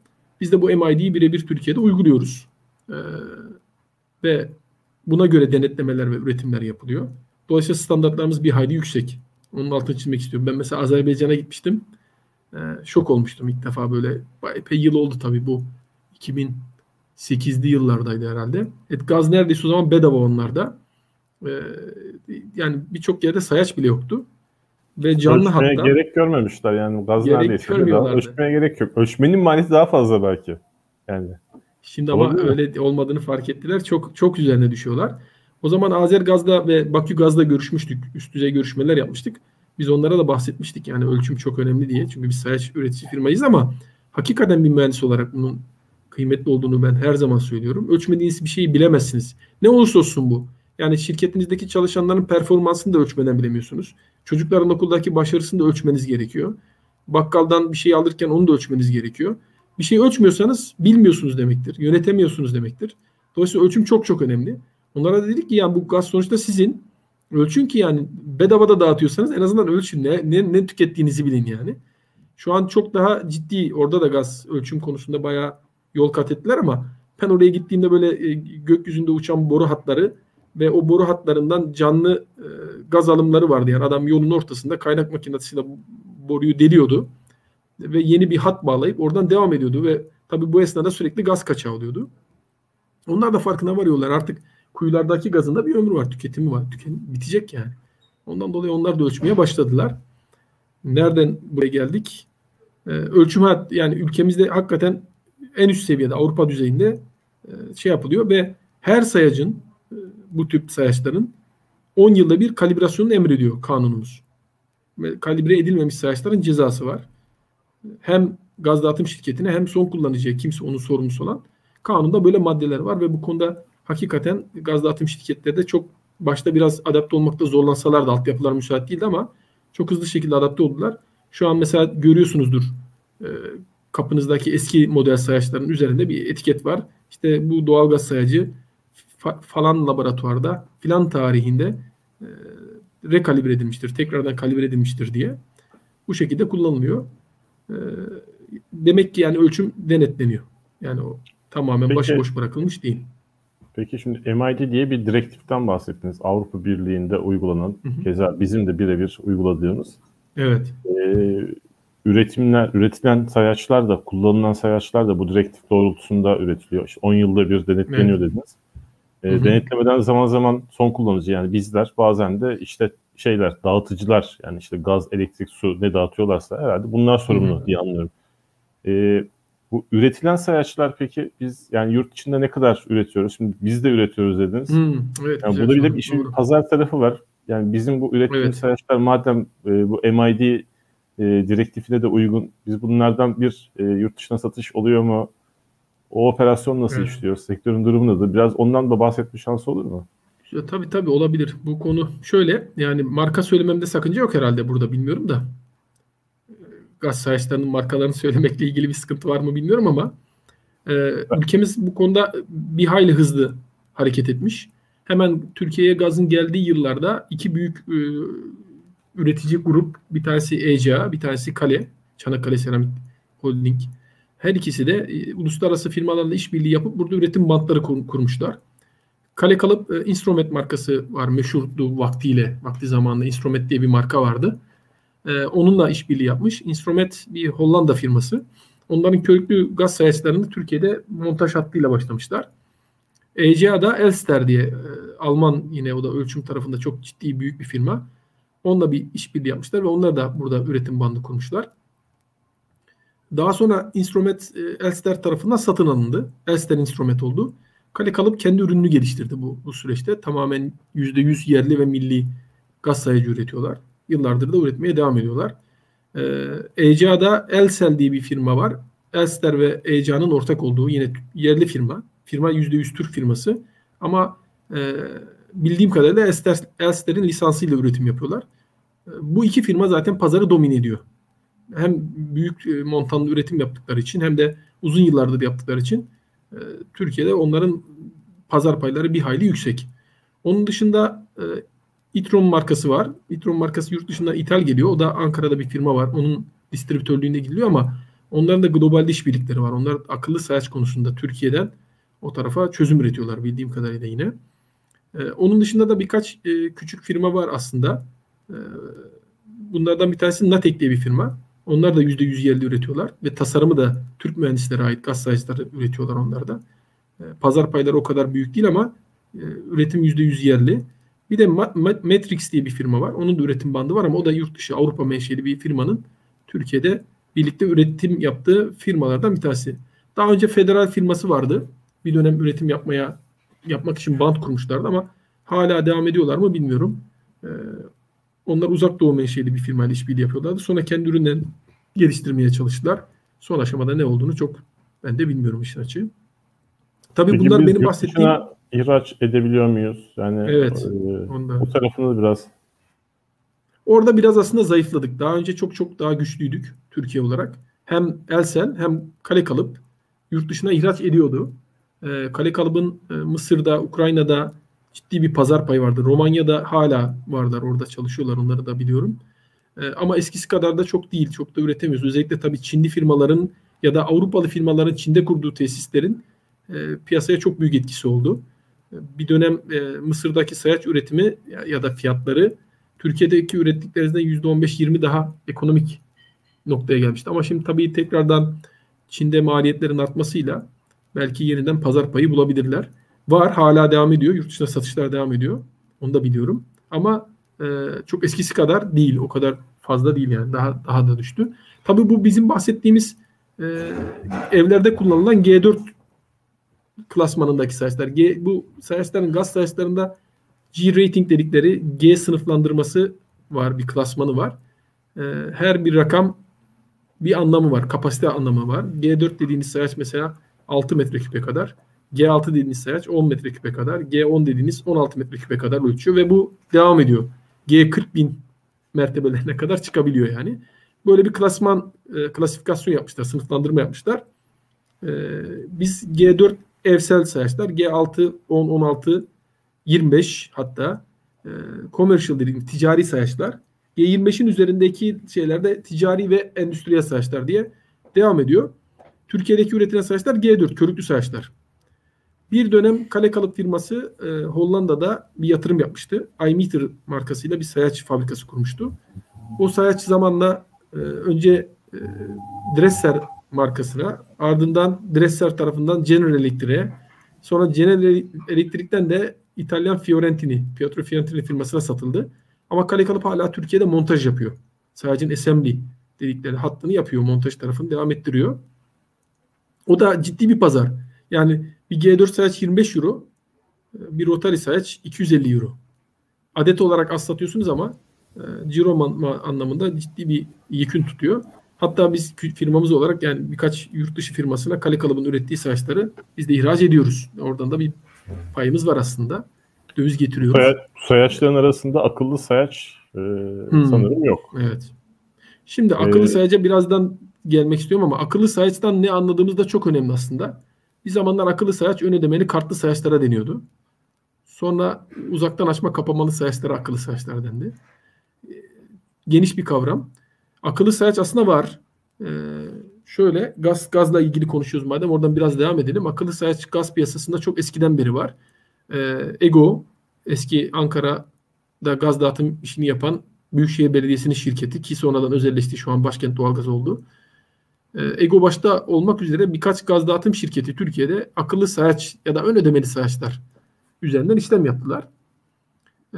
[SPEAKER 2] Biz de bu MID'yi birebir Türkiye'de uyguluyoruz. E, ve buna göre denetlemeler ve üretimler yapılıyor. Dolayısıyla standartlarımız bir hayli yüksek. Onun altını çizmek istiyorum. Ben mesela Azerbaycan'a gitmiştim. E, şok olmuştum ilk defa böyle. Epey yıl oldu tabii bu. 2008'li yıllardaydı herhalde. Et gaz neredeyse o zaman bedava onlarda. E, yani birçok yerde sayaç bile yoktu. Ve canlı
[SPEAKER 1] Ölçmeye
[SPEAKER 2] hatta.
[SPEAKER 1] gerek görmemişler yani gaz gerek neredeyse. Ölçmeye gerek yok. Ölçmenin maliyeti daha fazla belki. Yani.
[SPEAKER 2] Şimdi ama öyle olmadığını fark ettiler. Çok çok üzerine düşüyorlar. O zaman Azer Gaz'da ve Bakü Gaz'da görüşmüştük. Üst düzey görüşmeler yapmıştık. Biz onlara da bahsetmiştik yani ölçüm çok önemli diye. Çünkü biz sayaç üretici firmayız ama hakikaten bir mühendis olarak bunun kıymetli olduğunu ben her zaman söylüyorum. Ölçmediğiniz bir şeyi bilemezsiniz. Ne olursa olsun bu. Yani şirketinizdeki çalışanların performansını da ölçmeden bilemiyorsunuz. Çocukların okuldaki başarısını da ölçmeniz gerekiyor. Bakkaldan bir şey alırken onu da ölçmeniz gerekiyor. Bir şey ölçmüyorsanız bilmiyorsunuz demektir. Yönetemiyorsunuz demektir. Dolayısıyla ölçüm çok çok önemli. Onlara dedik ki yani bu gaz sonuçta sizin. Ölçün ki yani bedavada dağıtıyorsanız en azından ölçün. Ne, ne, ne tükettiğinizi bilin yani. Şu an çok daha ciddi orada da gaz ölçüm konusunda bayağı yol kat ettiler ama ben oraya gittiğimde böyle e, gökyüzünde uçan boru hatları ve o boru hatlarından canlı e, gaz alımları vardı. Yani adam yolun ortasında kaynak makinesiyle boruyu deliyordu ve yeni bir hat bağlayıp oradan devam ediyordu ve tabi bu esnada sürekli gaz kaçağı oluyordu. Onlar da farkına varıyorlar artık kuyulardaki gazın da bir ömrü var, tüketimi var. Tüketim bitecek yani. Ondan dolayı onlar da ölçmeye başladılar. Nereden buraya geldik? Ee, ölçüm yani ülkemizde hakikaten en üst seviyede Avrupa düzeyinde e, şey yapılıyor ve her sayacın e, bu tip sayaçların 10 yılda bir kalibrasyonunu emrediyor kanunumuz. Kalibre edilmemiş sayaçların cezası var. Hem gaz dağıtım şirketine hem son kullanıcıya kimse onun sorumlusu olan kanunda böyle maddeler var ve bu konuda hakikaten gaz dağıtım şirketleri de çok başta biraz adapte olmakta zorlansalar da altyapılar müsait değildi ama çok hızlı şekilde adapte oldular. Şu an mesela görüyorsunuzdur e, kapınızdaki eski model sayaçların üzerinde bir etiket var. İşte bu doğalgaz sayacı falan laboratuvarda filan tarihinde e, rekalibre edilmiştir. Tekrardan kalibre edilmiştir diye. Bu şekilde kullanılıyor. E, demek ki yani ölçüm denetleniyor. Yani o tamamen Peki, başıboş bırakılmış değil.
[SPEAKER 1] Peki şimdi MIT diye bir direktiften bahsettiniz. Avrupa Birliği'nde uygulanan, hı hı. keza bizim de birebir uyguladığımız.
[SPEAKER 2] Evet.
[SPEAKER 1] Ee, üretimler, üretilen sayaçlar da, kullanılan sayaçlar da bu direktif doğrultusunda üretiliyor. İşte 10 yılda bir denetleniyor evet. dediniz. E, hı hı. Denetlemeden zaman zaman son kullanıcı yani bizler bazen de işte şeyler, dağıtıcılar yani işte gaz, elektrik, su ne dağıtıyorlarsa herhalde bunlar sorumlu hı hı. diye anlıyorum. E, bu üretilen sayaçlar peki biz yani yurt içinde ne kadar üretiyoruz? Şimdi biz de üretiyoruz dediniz. Hmm, evet, yani burada bir de işin doğru. pazar tarafı var. Yani bizim bu ürettiğimiz evet. sayaçlar madem e, bu MID e, direktifine de uygun. Biz bunlardan bir e, yurt dışına satış oluyor mu? O operasyon nasıl evet. işliyor? Sektörün durumu nedir? Biraz ondan da bahsetme şansı olur mu?
[SPEAKER 2] Ya, tabii tabii olabilir. Bu konu şöyle yani marka söylememde sakınca yok herhalde burada bilmiyorum da gaz sayaçlarının markalarını söylemekle ilgili bir sıkıntı var mı bilmiyorum ama e, ülkemiz bu konuda bir hayli hızlı hareket etmiş. Hemen Türkiye'ye gazın geldiği yıllarda iki büyük e, üretici grup bir tanesi ECA bir tanesi Kale Çanakkale Seramik Holding her ikisi de e, uluslararası firmalarla işbirliği yapıp burada üretim bantları kur, kurmuşlar. Kale kalıp e, Instrument markası var meşhurdu vaktiyle vakti zamanında Instrument diye bir marka vardı. E, onunla işbirliği yapmış. Instrument bir Hollanda firması. Onların körüklü gaz sayaçlarını Türkiye'de montaj hattıyla başlamışlar. ECA da Elster diye e, Alman yine o da ölçüm tarafında çok ciddi büyük bir firma. Onunla bir işbirliği yapmışlar ve onlar da burada üretim bandı kurmuşlar. Daha sonra Instrument e, Elster tarafından satın alındı. Elster Instrument oldu. Kale kalıp kendi ürününü geliştirdi bu, bu süreçte. Tamamen %100 yerli ve milli gaz sayacı üretiyorlar. Yıllardır da üretmeye devam ediyorlar. Ee, ECA'da Elsel diye bir firma var. Elster ve ECA'nın ortak olduğu yine yerli firma. Firma %100 Türk firması. Ama e, bildiğim kadarıyla Elster, Elster'in lisansıyla üretim yapıyorlar. E, bu iki firma zaten pazarı domine ediyor. Hem büyük e, montanlı üretim yaptıkları için hem de uzun yıllardır yaptıkları için e, Türkiye'de onların pazar payları bir hayli yüksek. Onun dışında e, Itron markası var. Itron markası yurt dışından ithal geliyor. O da Ankara'da bir firma var. Onun distribütörlüğünde gidiliyor ama onların da globalde işbirlikleri var. Onlar akıllı sayaç konusunda Türkiye'den o tarafa çözüm üretiyorlar bildiğim kadarıyla yine. Ee, onun dışında da birkaç e, küçük firma var aslında. Ee, bunlardan bir tanesi Natek diye bir firma. Onlar da %100 yerli üretiyorlar ve tasarımı da Türk mühendislere ait gaz sayıcıları üretiyorlar onlar da. Ee, pazar payları o kadar büyük değil ama e, üretim %100 yerli. Bir de Matrix diye bir firma var. Onun da üretim bandı var ama o da yurt dışı Avrupa menşeli bir firmanın Türkiye'de birlikte üretim yaptığı firmalardan bir tanesi. Daha önce federal firması vardı. Bir dönem üretim yapmaya yapmak için band kurmuşlardı ama hala devam ediyorlar mı bilmiyorum. Ee, onlar uzak doğu menşeli bir firmayla işbirliği yapıyorlardı. Sonra kendi ürünlerini geliştirmeye çalıştılar. Son aşamada ne olduğunu çok Ben de bilmiyorum işin açığı. Tabii Peki bunlar benim bahsettiğim
[SPEAKER 1] ihraç edebiliyor muyuz? Yani
[SPEAKER 2] evet,
[SPEAKER 1] e, ondan. bu tarafını biraz
[SPEAKER 2] Orada biraz aslında zayıfladık. Daha önce çok çok daha güçlüydük Türkiye olarak. Hem Elsel hem kale kalıp yurt dışına ihraç ediyordu. E, kale kalıbın e, Mısır'da, Ukrayna'da ciddi bir pazar payı vardı. Romanya'da hala varlar. Orada çalışıyorlar. Onları da biliyorum. E, ama eskisi kadar da çok değil. Çok da üretemiyoruz. Özellikle tabii Çinli firmaların ya da Avrupalı firmaların Çin'de kurduğu tesislerin e, piyasaya çok büyük etkisi oldu. E, bir dönem e, Mısır'daki sayaç üretimi ya, ya da fiyatları Türkiye'deki ürettiklerinizden %15-20 daha ekonomik noktaya gelmişti. Ama şimdi tabii tekrardan Çin'de maliyetlerin artmasıyla belki yeniden pazar payı bulabilirler. Var hala devam ediyor. Yurt dışına satışlar devam ediyor. Onu da biliyorum. Ama e, çok eskisi kadar değil. O kadar fazla değil yani. Daha daha da düştü. Tabii bu bizim bahsettiğimiz e, evlerde kullanılan G4 klasmanındaki sayaçlar. G, bu sayaçların gaz sayaçlarında G rating dedikleri G sınıflandırması var, bir klasmanı var. Ee, her bir rakam bir anlamı var, kapasite anlamı var. G4 dediğiniz sayaç mesela 6 metreküpe kadar. G6 dediğiniz sayaç 10 metreküpe kadar. G10 dediğiniz 16 metreküpe kadar ölçüyor ve bu devam ediyor. G40 bin mertebelerine kadar çıkabiliyor yani. Böyle bir klasman, e, klasifikasyon yapmışlar, sınıflandırma yapmışlar. E, biz G4 evsel sayaçlar, G6, 10, 16, 25 hatta e, commercial dediğimiz ticari sayaçlar. G25'in üzerindeki şeylerde ticari ve endüstriyel sayaçlar diye devam ediyor. Türkiye'deki üretilen sayaçlar G4 körüklü sayaçlar. Bir dönem Kale Kalıp firması e, Hollanda'da bir yatırım yapmıştı. iMeter markasıyla bir sayaç fabrikası kurmuştu. O sayaç zamanla e, önce e, Dresser markasına ardından Dresser tarafından General Electric'e sonra General Electric'ten de İtalyan Fiorentini, Pietro Fiorentini firmasına satıldı. Ama Kale Kalıp hala Türkiye'de montaj yapıyor. Sadece assembly dedikleri hattını yapıyor. Montaj tarafını devam ettiriyor. O da ciddi bir pazar. Yani bir G4 sayaç 25 euro, bir rotary sayaç 250 euro. Adet olarak az satıyorsunuz ama e, ciro anlamında ciddi bir yükün tutuyor. Hatta biz firmamız olarak yani birkaç yurt dışı firmasına kale kalıbın ürettiği sayaçları biz de ihraç ediyoruz. Oradan da bir payımız var aslında. Döviz getiriyoruz. Saya,
[SPEAKER 1] sayaçların arasında akıllı sayaç e, hmm. sanırım yok.
[SPEAKER 2] Evet. Şimdi akıllı ee, sayaca birazdan gelmek istiyorum ama akıllı sayaçtan ne anladığımız da çok önemli aslında. Bir zamanlar akıllı sayaç ön ödemeli kartlı sayaçlara deniyordu. Sonra uzaktan açma kapamalı sayaçlara akıllı sayaçlar dendi. Geniş bir kavram. Akıllı sayaç aslında var. Ee, şöyle gaz gazla ilgili konuşuyoruz madem oradan biraz devam edelim. Akıllı sayaç gaz piyasasında çok eskiden beri var. Ee, Ego eski Ankara'da gaz dağıtım işini yapan Büyükşehir Belediyesi'nin şirketi ki sonradan özelleşti şu an başkent doğalgaz oldu. Ee, Ego başta olmak üzere birkaç gaz dağıtım şirketi Türkiye'de akıllı sayaç ya da ön ödemeli sayaçlar üzerinden işlem yaptılar.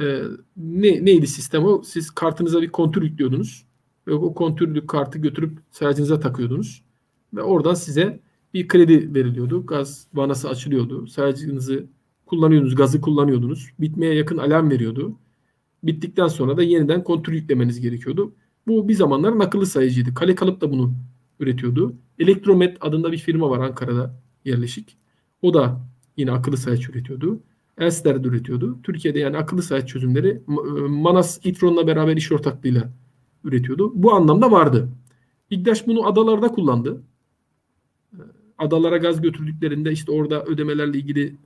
[SPEAKER 2] Ee, ne, neydi sistem o? Siz kartınıza bir kontür yüklüyordunuz ve o kontürlü kartı götürüp sayacınıza takıyordunuz. Ve oradan size bir kredi veriliyordu. Gaz vanası açılıyordu. Sayacınızı kullanıyordunuz, gazı kullanıyordunuz. Bitmeye yakın alarm veriyordu. Bittikten sonra da yeniden kontür yüklemeniz gerekiyordu. Bu bir zamanlar akıllı sayıcıydı. Kale Kalıp da bunu üretiyordu. Elektromet adında bir firma var Ankara'da yerleşik. O da yine akıllı sayıcı üretiyordu. Elster de üretiyordu. Türkiye'de yani akıllı sayıcı çözümleri Manas İtron'la beraber iş ortaklığıyla üretiyordu. Bu anlamda vardı. İGDAŞ bunu adalarda kullandı. Adalara gaz götürdüklerinde işte orada ödemelerle ilgili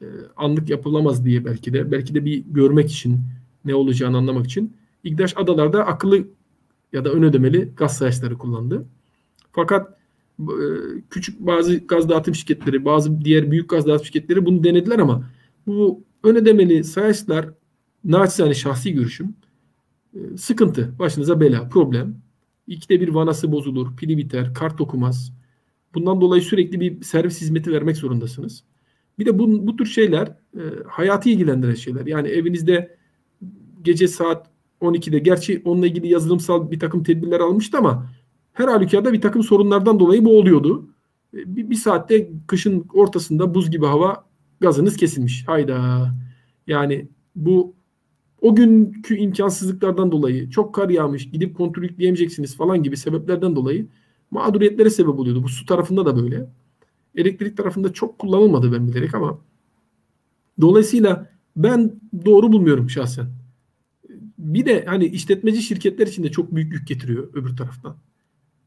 [SPEAKER 2] e, anlık yapılamaz diye belki de belki de bir görmek için ne olacağını anlamak için İGDAŞ adalarda akıllı ya da ön ödemeli gaz sayaçları kullandı. Fakat e, küçük bazı gaz dağıtım şirketleri, bazı diğer büyük gaz dağıtım şirketleri bunu denediler ama bu ön ödemeli sayaçlar naçizane şahsi görüşüm ee, sıkıntı, başınıza bela, problem. İkide bir vanası bozulur, pili biter, kart okumaz. Bundan dolayı sürekli bir servis hizmeti vermek zorundasınız. Bir de bu, bu tür şeyler e, hayatı ilgilendiren şeyler. Yani evinizde gece saat 12'de gerçi onunla ilgili yazılımsal bir takım tedbirler almıştı ama her halükarda bir takım sorunlardan dolayı bu oluyordu. E, bir, bir saatte kışın ortasında buz gibi hava gazınız kesilmiş. Hayda. Yani bu o günkü imkansızlıklardan dolayı çok kar yağmış gidip kontrol yükleyemeyeceksiniz falan gibi sebeplerden dolayı mağduriyetlere sebep oluyordu. Bu su tarafında da böyle. Elektrik tarafında çok kullanılmadı ben bilerek ama dolayısıyla ben doğru bulmuyorum şahsen. Bir de hani işletmeci şirketler için de çok büyük yük getiriyor öbür taraftan.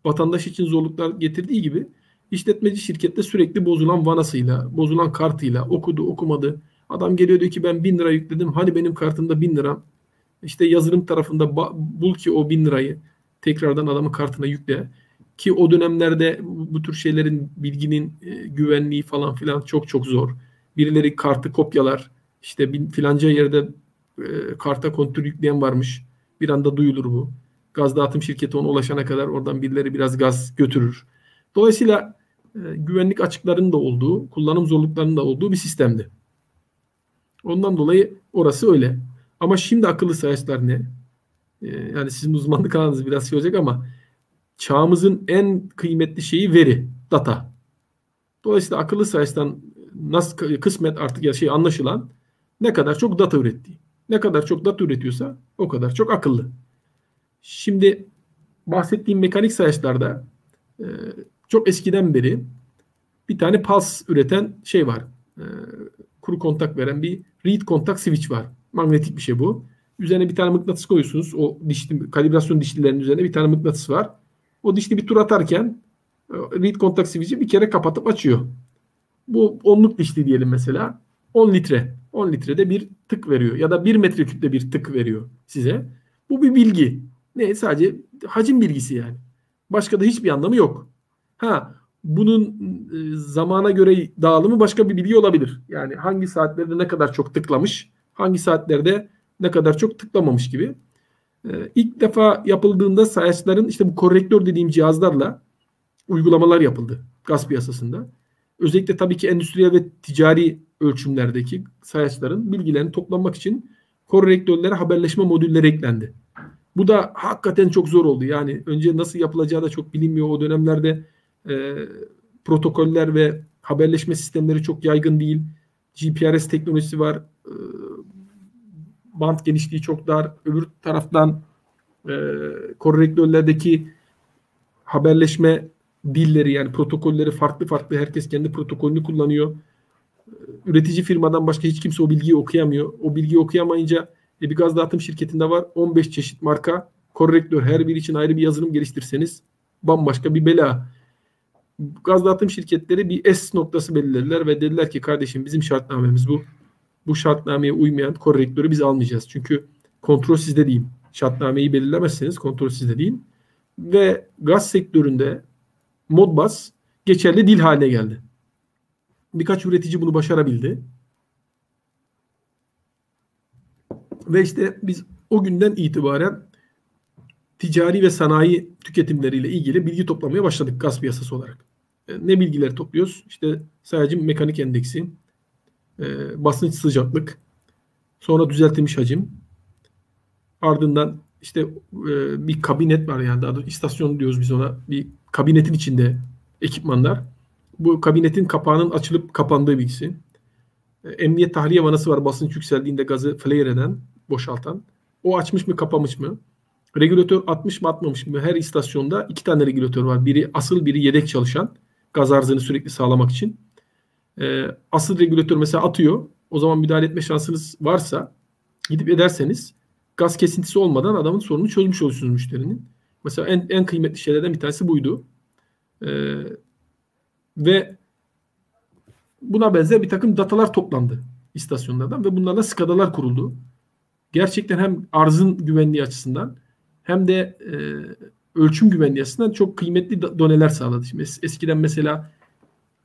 [SPEAKER 2] Vatandaş için zorluklar getirdiği gibi işletmeci şirkette sürekli bozulan vanasıyla, bozulan kartıyla okudu okumadı. Adam geliyor diyor ki ben bin lira yükledim. Hani benim kartımda bin lira. İşte yazılım tarafında bul ki o bin lirayı tekrardan adamın kartına yükle. Ki o dönemlerde bu tür şeylerin bilginin e, güvenliği falan filan çok çok zor. Birileri kartı kopyalar. İşte bir filanca yerde e, karta kontür yükleyen varmış. Bir anda duyulur bu. Gaz dağıtım şirketi ona ulaşana kadar oradan birileri biraz gaz götürür. Dolayısıyla e, güvenlik açıklarının da olduğu, kullanım zorluklarının da olduğu bir sistemdi. Ondan dolayı orası öyle. Ama şimdi akıllı sayaçlar ne? Ee, yani sizin uzmanlık alanınız biraz şey olacak ama çağımızın en kıymetli şeyi veri, data. Dolayısıyla akıllı sayaçtan nasıl kısmet artık ya şey anlaşılan ne kadar çok data ürettiği. Ne kadar çok data üretiyorsa o kadar çok akıllı. Şimdi bahsettiğim mekanik sayaçlarda e, çok eskiden beri bir tane pulse üreten şey var. E, kuru kontak veren bir read kontak switch var. Manyetik bir şey bu. Üzerine bir tane mıknatıs koyuyorsunuz. O dişli, kalibrasyon dişlilerinin üzerine bir tane mıknatıs var. O dişli bir tur atarken e, read kontak switch'i bir kere kapatıp açıyor. Bu onluk dişli diyelim mesela. 10 litre. 10 litrede bir tık veriyor. Ya da 1 metreküpte bir tık veriyor size. Bu bir bilgi. Ne? Sadece hacim bilgisi yani. Başka da hiçbir anlamı yok. Ha bunun e, zamana göre dağılımı başka bir bilgi olabilir. Yani hangi saatlerde ne kadar çok tıklamış, hangi saatlerde ne kadar çok tıklamamış gibi. E, ilk defa yapıldığında sayaçların işte bu korrektör dediğim cihazlarla uygulamalar yapıldı gaz piyasasında. Özellikle tabii ki endüstriyel ve ticari ölçümlerdeki sayaçların bilgilerini toplamak için korrektörlere haberleşme modülleri eklendi. Bu da hakikaten çok zor oldu. Yani önce nasıl yapılacağı da çok bilinmiyor. O dönemlerde e, protokoller ve haberleşme sistemleri çok yaygın değil. GPRS teknolojisi var. E, band genişliği çok dar. Öbür taraftan e, korrektörlerdeki haberleşme dilleri yani protokolleri farklı farklı. Herkes kendi protokolünü kullanıyor. Üretici firmadan başka hiç kimse o bilgiyi okuyamıyor. O bilgiyi okuyamayınca e, bir gaz dağıtım şirketinde var 15 çeşit marka korrektör her biri için ayrı bir yazılım geliştirseniz bambaşka bir bela gaz dağıtım şirketleri bir S noktası belirlediler ve dediler ki kardeşim bizim şartnamemiz bu. Bu şartnameye uymayan korrektörü biz almayacağız. Çünkü kontrol sizde değil. Şartnameyi belirlemezseniz kontrol sizde değil. Ve gaz sektöründe Modbus geçerli dil haline geldi. Birkaç üretici bunu başarabildi. Ve işte biz o günden itibaren ticari ve sanayi tüketimleriyle ilgili bilgi toplamaya başladık gaz piyasası olarak. E, ne bilgileri topluyoruz? İşte sadece mekanik endeksi, e, basınç sıcaklık, sonra düzeltilmiş hacim, ardından işte e, bir kabinet var yani daha da istasyon diyoruz biz ona. Bir kabinetin içinde ekipmanlar. Bu kabinetin kapağının açılıp kapandığı bilgisi. Emniyet tahliye vanası var basınç yükseldiğinde gazı flare eden, boşaltan. O açmış mı kapamış mı? Regülatör atmış mı atmamış mı? Her istasyonda iki tane regülatör var. Biri asıl biri yedek çalışan gaz arzını sürekli sağlamak için. E, asıl regülatör mesela atıyor. O zaman müdahale etme şansınız varsa gidip ederseniz gaz kesintisi olmadan adamın sorununu çözmüş olursunuz müşterinin. Mesela en, en kıymetli şeylerden bir tanesi buydu. E, ve buna benzer bir takım datalar toplandı istasyonlardan ve bunlarla skadalar kuruldu. Gerçekten hem arzın güvenliği açısından hem de e, ölçüm güvenliği açısından çok kıymetli doneler sağladı. Şimdi eskiden mesela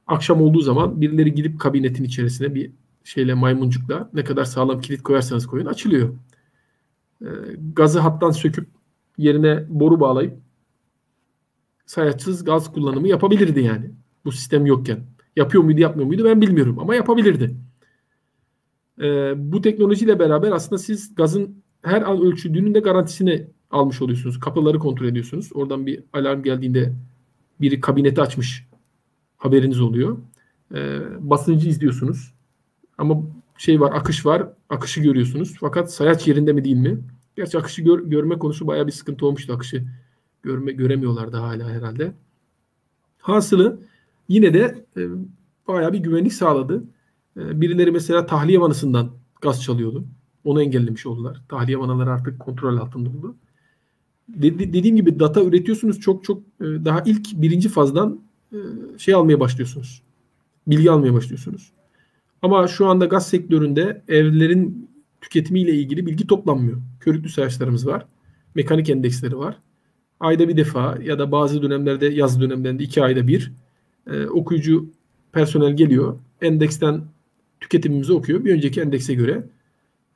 [SPEAKER 2] akşam olduğu zaman birileri gidip kabinetin içerisine bir şeyle maymuncukla ne kadar sağlam kilit koyarsanız koyun açılıyor. E, gazı hattan söküp yerine boru bağlayıp sayaçsız gaz kullanımı yapabilirdi yani. Bu sistem yokken. Yapıyor muydu yapmıyor muydu ben bilmiyorum ama yapabilirdi. E, bu teknolojiyle beraber aslında siz gazın her an ölçüldüğünün de garantisini almış oluyorsunuz. Kapıları kontrol ediyorsunuz. Oradan bir alarm geldiğinde biri kabineti açmış haberiniz oluyor. E, basıncı izliyorsunuz. Ama şey var, akış var. Akışı görüyorsunuz. Fakat sayaç yerinde mi değil mi? Gerçi akışı gör, görme konusu bayağı bir sıkıntı olmuştu. Akışı görme göremiyorlardı hala herhalde. Hasılı yine de e, bayağı bir güvenlik sağladı. E, birileri mesela tahliye vanasından gaz çalıyordu. Onu engellemiş oldular. Tahliye vanaları artık kontrol altında oldu. De- dediğim gibi data üretiyorsunuz çok çok e, daha ilk birinci fazdan e, şey almaya başlıyorsunuz. Bilgi almaya başlıyorsunuz. Ama şu anda gaz sektöründe evlerin tüketimiyle ilgili bilgi toplanmıyor. Körüklü sayaçlarımız var. Mekanik endeksleri var. Ayda bir defa ya da bazı dönemlerde yaz dönemlerinde iki ayda bir e, okuyucu personel geliyor. Endeksten tüketimimizi okuyor. Bir önceki endekse göre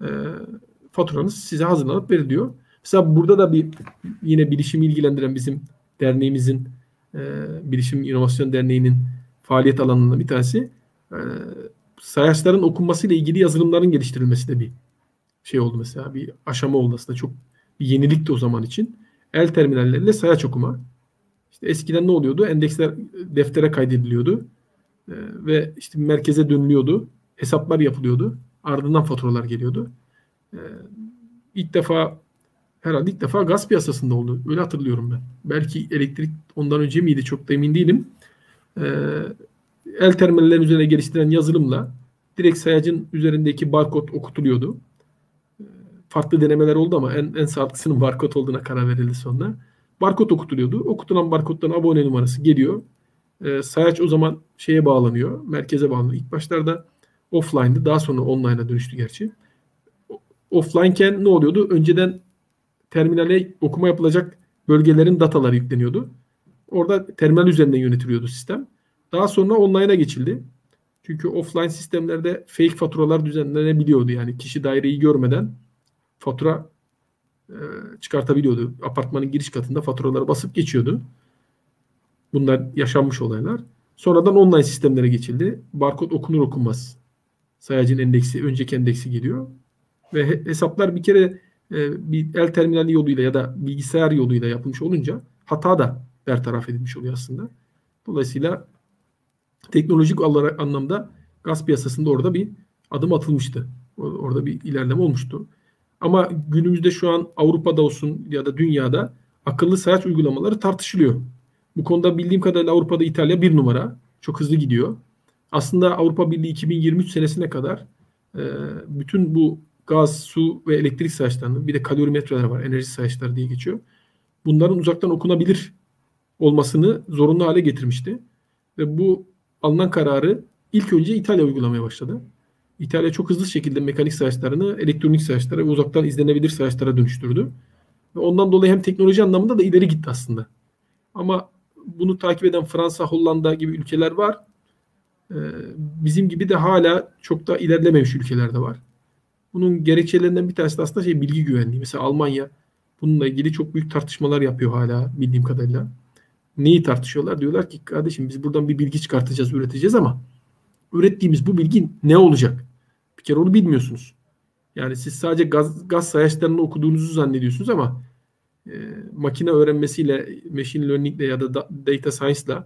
[SPEAKER 2] e, faturanız size hazırlanıp veriliyor. Mesela burada da bir yine bilişimi ilgilendiren bizim derneğimizin e, Bilişim İnovasyon Derneği'nin faaliyet alanından bir tanesi e, sayaçların okunmasıyla ilgili yazılımların geliştirilmesi de bir şey oldu mesela. Bir aşama oldu aslında. Çok bir yenilikti o zaman için. El terminalleriyle sayaç okuma. İşte eskiden ne oluyordu? Endeksler deftere kaydediliyordu. Ee, ve işte merkeze dönülüyordu. Hesaplar yapılıyordu. Ardından faturalar geliyordu. Ee, ilk defa herhalde ilk defa gaz piyasasında oldu. Öyle hatırlıyorum ben. Belki elektrik ondan önce miydi çok da emin değilim. Ee, el terminallerin üzerine geliştiren yazılımla direkt sayacın üzerindeki barkod okutuluyordu. Ee, farklı denemeler oldu ama en, en sağlıklısının barkod olduğuna karar verildi sonra. Barkod okutuluyordu. Okutulan barkoddan abone numarası geliyor. Ee, sayaç o zaman şeye bağlanıyor. Merkeze bağlanıyor. İlk başlarda offline'dı. Daha sonra online'a dönüştü gerçi. Offline'ken ne oluyordu? Önceden terminale okuma yapılacak bölgelerin dataları yükleniyordu. Orada terminal üzerinden yönetiliyordu sistem. Daha sonra online'a geçildi. Çünkü offline sistemlerde fake faturalar düzenlenebiliyordu. Yani kişi daireyi görmeden fatura e, çıkartabiliyordu. Apartmanın giriş katında faturaları basıp geçiyordu. Bunlar yaşanmış olaylar. Sonradan online sistemlere geçildi. Barkod okunur okunmaz. Sayacın endeksi, önceki endeksi geliyor. Ve hesaplar bir kere e, bir el terminali yoluyla ya da bilgisayar yoluyla yapılmış olunca hata da bertaraf edilmiş oluyor aslında. Dolayısıyla teknolojik olarak anlamda gaz piyasasında orada bir adım atılmıştı. Orada bir ilerleme olmuştu. Ama günümüzde şu an Avrupa'da olsun ya da dünyada akıllı sayaç uygulamaları tartışılıyor. Bu konuda bildiğim kadarıyla Avrupa'da İtalya bir numara. Çok hızlı gidiyor. Aslında Avrupa Birliği 2023 senesine kadar e, bütün bu gaz, su ve elektrik sayaçlarının bir de kalorimetreler var. Enerji sayaçları diye geçiyor. Bunların uzaktan okunabilir olmasını zorunlu hale getirmişti. Ve bu alınan kararı ilk önce İtalya uygulamaya başladı. İtalya çok hızlı şekilde mekanik sayaçlarını elektronik sayaçlara ve uzaktan izlenebilir sayaçlara dönüştürdü. Ve ondan dolayı hem teknoloji anlamında da ileri gitti aslında. Ama bunu takip eden Fransa, Hollanda gibi ülkeler var. Ee, bizim gibi de hala çok da ilerlememiş ülkeler de var. Bunun gerekçelerinden bir tanesi de aslında şey bilgi güvenliği. Mesela Almanya bununla ilgili çok büyük tartışmalar yapıyor hala bildiğim kadarıyla. Neyi tartışıyorlar? Diyorlar ki kardeşim biz buradan bir bilgi çıkartacağız, üreteceğiz ama ürettiğimiz bu bilgi ne olacak? Bir kere onu bilmiyorsunuz. Yani siz sadece gaz, gaz sayaçlarını okuduğunuzu zannediyorsunuz ama e, makine öğrenmesiyle, machine learning ile ya da data science ile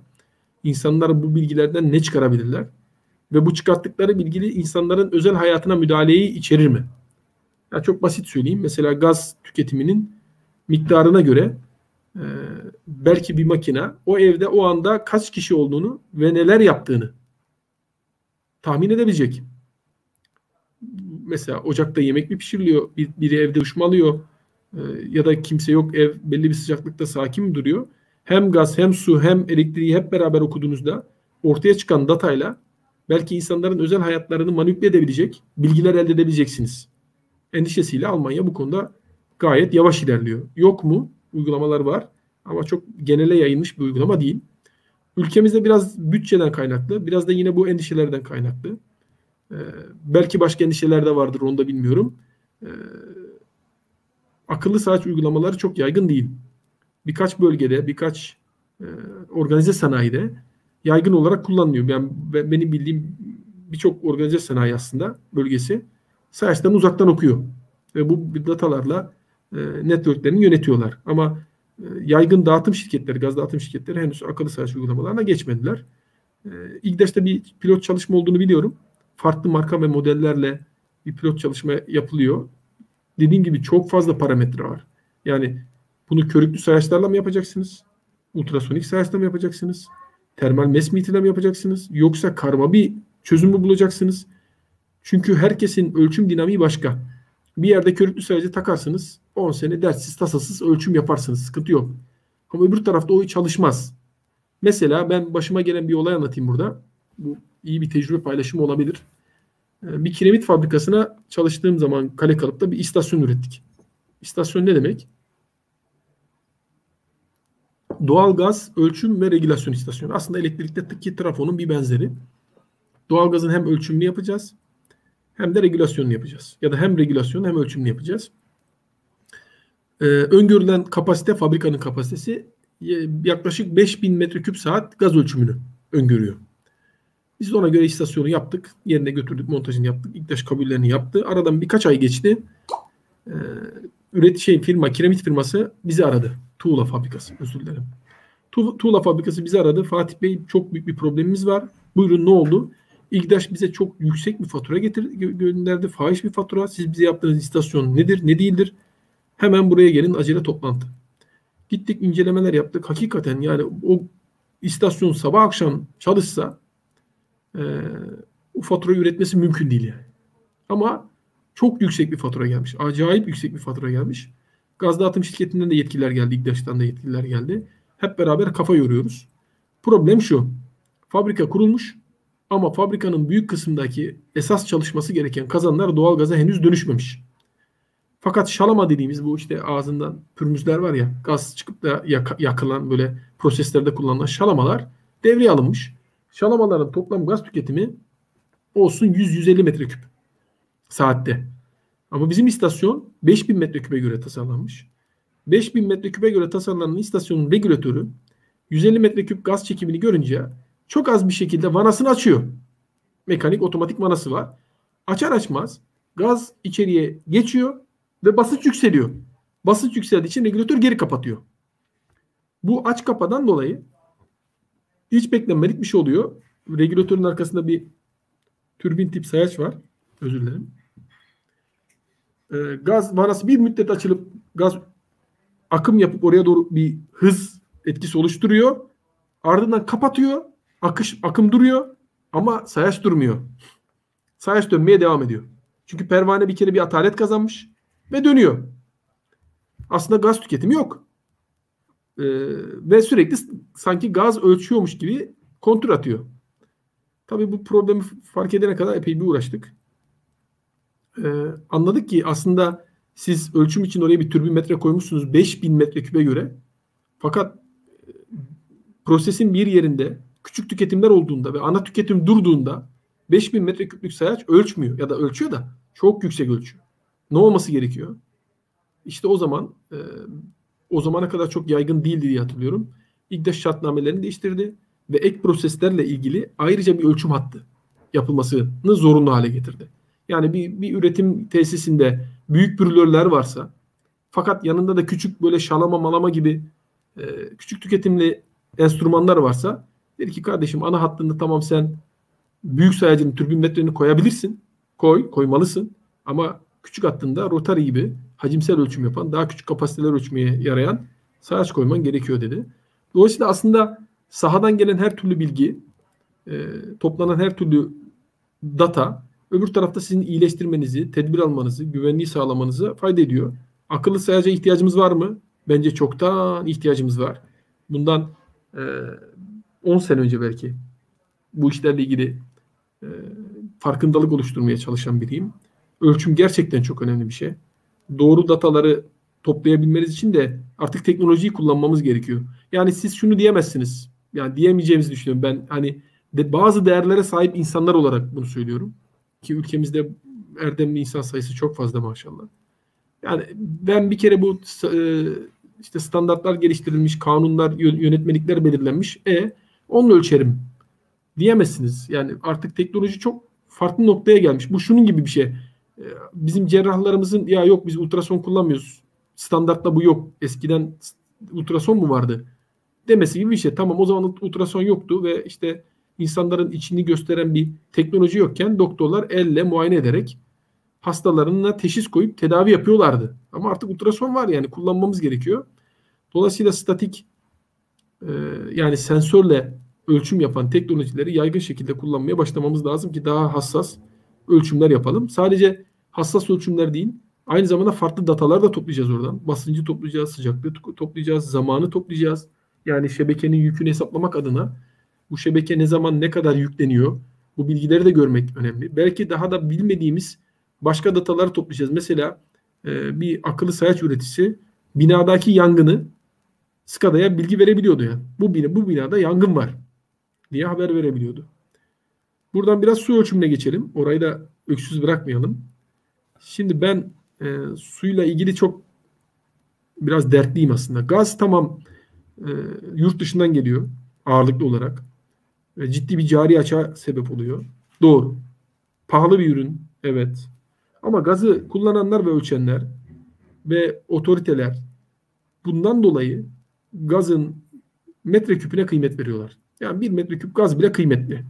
[SPEAKER 2] insanlar bu bilgilerden ne çıkarabilirler? Ve bu çıkarttıkları bilgili insanların özel hayatına müdahaleyi içerir mi? Ya çok basit söyleyeyim. Mesela gaz tüketiminin miktarına göre e, belki bir makine o evde o anda kaç kişi olduğunu ve neler yaptığını tahmin edebilecek. Mesela ocakta yemek mi pişiriliyor? Bir, biri evde uşmalıyor. E, ya da kimse yok ev belli bir sıcaklıkta sakin mi duruyor? Hem gaz hem su hem elektriği hep beraber okuduğunuzda ortaya çıkan datayla belki insanların özel hayatlarını manipüle edebilecek bilgiler elde edebileceksiniz. Endişesiyle Almanya bu konuda gayet yavaş ilerliyor. Yok mu? Uygulamalar var ama çok genele yayılmış bir uygulama değil. Ülkemizde biraz bütçeden kaynaklı, biraz da yine bu endişelerden kaynaklı. Ee, belki başka endişeler de vardır, onu da bilmiyorum. Ee, akıllı saat uygulamaları çok yaygın değil. Birkaç bölgede, birkaç e, organize sanayide yaygın olarak kullanılıyor. Yani benim bildiğim birçok organize sanayi aslında bölgesi sayaçlarını uzaktan okuyor. Ve bu datalarla e, networklerini yönetiyorlar. Ama e, yaygın dağıtım şirketleri, gaz dağıtım şirketleri henüz akıllı sayaç uygulamalarına geçmediler. E, İGDAŞ'ta bir pilot çalışma olduğunu biliyorum. Farklı marka ve modellerle bir pilot çalışma yapılıyor. Dediğim gibi çok fazla parametre var. Yani bunu körüklü sayaçlarla mı yapacaksınız? Ultrasonik sayaçla mı yapacaksınız? termal mes mitre mi yapacaksınız? Yoksa karma bir çözüm mü bulacaksınız? Çünkü herkesin ölçüm dinamiği başka. Bir yerde körüklü sayacı takarsınız. 10 sene derssiz tasasız ölçüm yaparsınız. Sıkıntı yok. Ama öbür tarafta o çalışmaz. Mesela ben başıma gelen bir olay anlatayım burada. Bu iyi bir tecrübe paylaşımı olabilir. Ee, bir kiremit fabrikasına çalıştığım zaman Kale Kalıp'ta bir istasyon ürettik. İstasyon ne demek? Doğal gaz ölçüm ve regülasyon istasyonu. Aslında elektrikteki trafonun bir benzeri. Doğal gazın hem ölçümünü yapacağız hem de regülasyonunu yapacağız. Ya da hem regülasyonu hem ölçümünü yapacağız. Ee, öngörülen kapasite fabrikanın kapasitesi yaklaşık 5000 metreküp saat gaz ölçümünü öngörüyor. Biz de ona göre istasyonu yaptık. Yerine götürdük, montajını yaptık. İlk kabullerini yaptı. Aradan birkaç ay geçti. Ee, üret şey firma, kiremit firması bizi aradı. Tuğla fabrikası, özür dilerim. Tu Tuğla fabrikası bizi aradı. Fatih Bey çok büyük bir problemimiz var. Buyurun ne oldu? İGDAŞ bize çok yüksek bir fatura getir gönderdi. Fahiş bir fatura. Siz bize yaptığınız istasyon nedir, ne değildir? Hemen buraya gelin acele toplantı. Gittik incelemeler yaptık. Hakikaten yani o istasyon sabah akşam çalışsa e, o faturayı üretmesi mümkün değil yani. Ama çok yüksek bir fatura gelmiş. Acayip yüksek bir fatura gelmiş. Gaz dağıtım şirketinden de yetkililer geldi. İGDAŞ'tan da yetkililer geldi. Hep beraber kafa yoruyoruz. Problem şu. Fabrika kurulmuş ama fabrikanın büyük kısmındaki esas çalışması gereken kazanlar doğalgaza henüz dönüşmemiş. Fakat şalama dediğimiz bu işte ağzından pürmüzler var ya gaz çıkıp da yak- yakılan böyle proseslerde kullanılan şalamalar devreye alınmış. Şalamaların toplam gaz tüketimi olsun 100-150 metreküp saatte. Ama bizim istasyon 5000 metreküpe göre tasarlanmış. 5000 metreküpe göre tasarlanan istasyonun regülatörü 150 metreküp gaz çekimini görünce çok az bir şekilde vanasını açıyor. Mekanik otomatik vanası var. Açar açmaz gaz içeriye geçiyor ve basınç yükseliyor. Basınç yükseldiği için regülatör geri kapatıyor. Bu aç kapadan dolayı hiç beklenmedik bir şey oluyor. Regülatörün arkasında bir türbin tip sayaç var. Özür dilerim. Ee, gaz vanası bir müddet açılıp gaz akım yapıp oraya doğru bir hız etkisi oluşturuyor. Ardından kapatıyor. Akış akım duruyor ama sayaç durmuyor. Sayaç dönmeye devam ediyor. Çünkü pervane bir kere bir atalet kazanmış ve dönüyor. Aslında gaz tüketimi yok. Ee, ve sürekli sanki gaz ölçüyormuş gibi kontrol atıyor. Tabii bu problemi fark edene kadar epey bir uğraştık. Ee, anladık ki aslında siz ölçüm için oraya bir türbin metre koymuşsunuz 5000 metreküpe göre. Fakat e, prosesin bir yerinde küçük tüketimler olduğunda ve ana tüketim durduğunda 5000 metreküplük sayaç ölçmüyor ya da ölçüyor da çok yüksek ölçüyor. Ne olması gerekiyor? İşte o zaman e, o zamana kadar çok yaygın değildi diye hatırlıyorum. İGDAŞ şartnamelerini değiştirdi ve ek proseslerle ilgili ayrıca bir ölçüm hattı yapılmasını zorunlu hale getirdi. Yani bir, bir üretim tesisinde büyük brülörler varsa fakat yanında da küçük böyle şalama malama gibi e, küçük tüketimli enstrümanlar varsa dedi ki kardeşim ana hattında tamam sen büyük sayacının türbin metrerini koyabilirsin. Koy, koymalısın. Ama küçük hattında rotary gibi hacimsel ölçüm yapan, daha küçük kapasiteler ölçmeye yarayan sayaç koyman gerekiyor dedi. Dolayısıyla aslında sahadan gelen her türlü bilgi, e, toplanan her türlü data öbür tarafta sizin iyileştirmenizi, tedbir almanızı, güvenliği sağlamanızı fayda ediyor. Akıllı sayaca ihtiyacımız var mı? Bence çoktan ihtiyacımız var. Bundan e, 10 sene önce belki bu işlerle ilgili e, farkındalık oluşturmaya çalışan biriyim. Ölçüm gerçekten çok önemli bir şey. Doğru dataları toplayabilmeniz için de artık teknolojiyi kullanmamız gerekiyor. Yani siz şunu diyemezsiniz. Yani diyemeyeceğimizi düşünüyorum. Ben hani de bazı değerlere sahip insanlar olarak bunu söylüyorum. Ki ülkemizde erdemli insan sayısı çok fazla maşallah. Yani ben bir kere bu e, işte standartlar geliştirilmiş, kanunlar, yönetmelikler belirlenmiş. E onunla ölçerim diyemezsiniz. Yani artık teknoloji çok farklı noktaya gelmiş. Bu şunun gibi bir şey. E, bizim cerrahlarımızın ya yok biz ultrason kullanmıyoruz. Standartta bu yok. Eskiden ultrason mu vardı? Demesi gibi bir şey. Tamam o zaman ultrason yoktu ve işte insanların içini gösteren bir teknoloji yokken doktorlar elle muayene ederek hastalarına teşhis koyup tedavi yapıyorlardı. Ama artık ultrason var yani kullanmamız gerekiyor. Dolayısıyla statik e, yani sensörle ölçüm yapan teknolojileri yaygın şekilde kullanmaya başlamamız lazım ki daha hassas ölçümler yapalım. Sadece hassas ölçümler değil, aynı zamanda farklı datalar da toplayacağız oradan. Basıncı toplayacağız, sıcaklığı toplayacağız, zamanı toplayacağız. Yani şebekenin yükünü hesaplamak adına bu şebeke ne zaman ne kadar yükleniyor bu bilgileri de görmek önemli. Belki daha da bilmediğimiz başka dataları toplayacağız. Mesela e, bir akıllı sayaç üreticisi binadaki yangını SCADA'ya bilgi verebiliyordu yani. Bu, bina, bu binada yangın var diye haber verebiliyordu. Buradan biraz su ölçümüne geçelim. Orayı da öksüz bırakmayalım. Şimdi ben e, suyla ilgili çok biraz dertliyim aslında. Gaz tamam e, yurt dışından geliyor ağırlıklı olarak. Ve ciddi bir cari açığa sebep oluyor. Doğru. Pahalı bir ürün. Evet. Ama gazı kullananlar ve ölçenler ve otoriteler bundan dolayı gazın metreküpüne kıymet veriyorlar. Yani bir metreküp gaz bile kıymetli.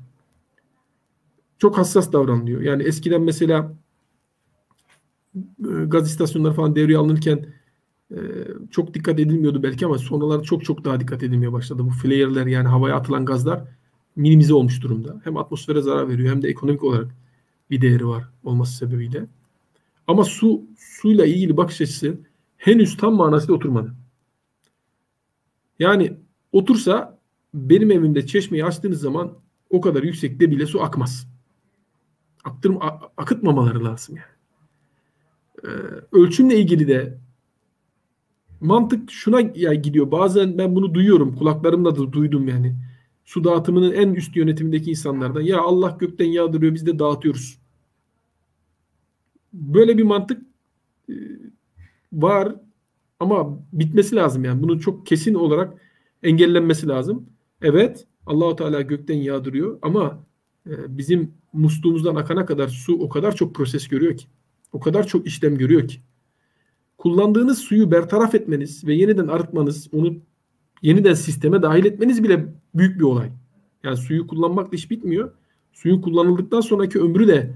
[SPEAKER 2] Çok hassas davranılıyor. Yani eskiden mesela e, gaz istasyonları falan devreye alınırken e, çok dikkat edilmiyordu belki ama sonralar çok çok daha dikkat edilmeye başladı. Bu flare'ler yani havaya atılan gazlar minimize olmuş durumda. Hem atmosfere zarar veriyor hem de ekonomik olarak bir değeri var olması sebebiyle. Ama su suyla ilgili bakış açısı henüz tam manasıyla oturmadı. Yani otursa benim evimde çeşmeyi açtığınız zaman o kadar yüksekte bile su akmaz. Aktırım, akıtmamaları lazım yani. Ee, ölçümle ilgili de mantık şuna ya gidiyor. Bazen ben bunu duyuyorum. Kulaklarımla da duydum yani. Su dağıtımının en üst yönetimindeki insanlardan. Ya Allah gökten yağdırıyor biz de dağıtıyoruz. Böyle bir mantık e, var ama bitmesi lazım yani. Bunu çok kesin olarak engellenmesi lazım. Evet Allahu Teala gökten yağdırıyor ama e, bizim musluğumuzdan akana kadar su o kadar çok proses görüyor ki. O kadar çok işlem görüyor ki. Kullandığınız suyu bertaraf etmeniz ve yeniden arıtmanız, onu yeniden sisteme dahil etmeniz bile büyük bir olay. Yani suyu kullanmakla iş bitmiyor. Suyun kullanıldıktan sonraki ömrü de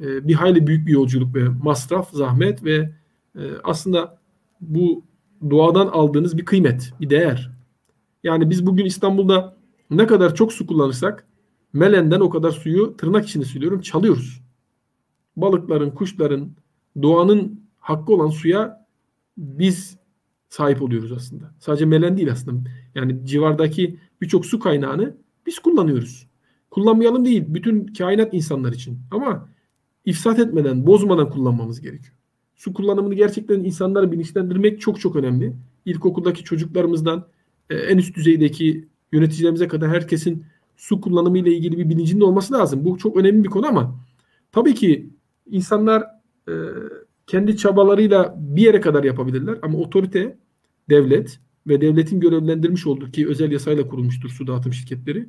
[SPEAKER 2] e, bir hayli büyük bir yolculuk ve masraf, zahmet ve e, aslında bu doğadan aldığınız bir kıymet, bir değer. Yani biz bugün İstanbul'da ne kadar çok su kullanırsak Melen'den o kadar suyu tırnak içinde söylüyorum çalıyoruz. Balıkların, kuşların, doğanın hakkı olan suya biz sahip oluyoruz aslında. Sadece Melen değil aslında. Yani civardaki birçok su kaynağını biz kullanıyoruz. Kullanmayalım değil. Bütün kainat insanlar için. Ama ifsat etmeden, bozmadan kullanmamız gerekiyor. Su kullanımını gerçekten insanları bilinçlendirmek çok çok önemli. İlkokuldaki çocuklarımızdan e, en üst düzeydeki yöneticilerimize kadar herkesin su kullanımı ile ilgili bir bilincinin olması lazım. Bu çok önemli bir konu ama tabii ki insanlar e, kendi çabalarıyla bir yere kadar yapabilirler ama otorite, devlet ve devletin görevlendirmiş olduğu ki özel yasayla kurulmuştur su dağıtım şirketleri.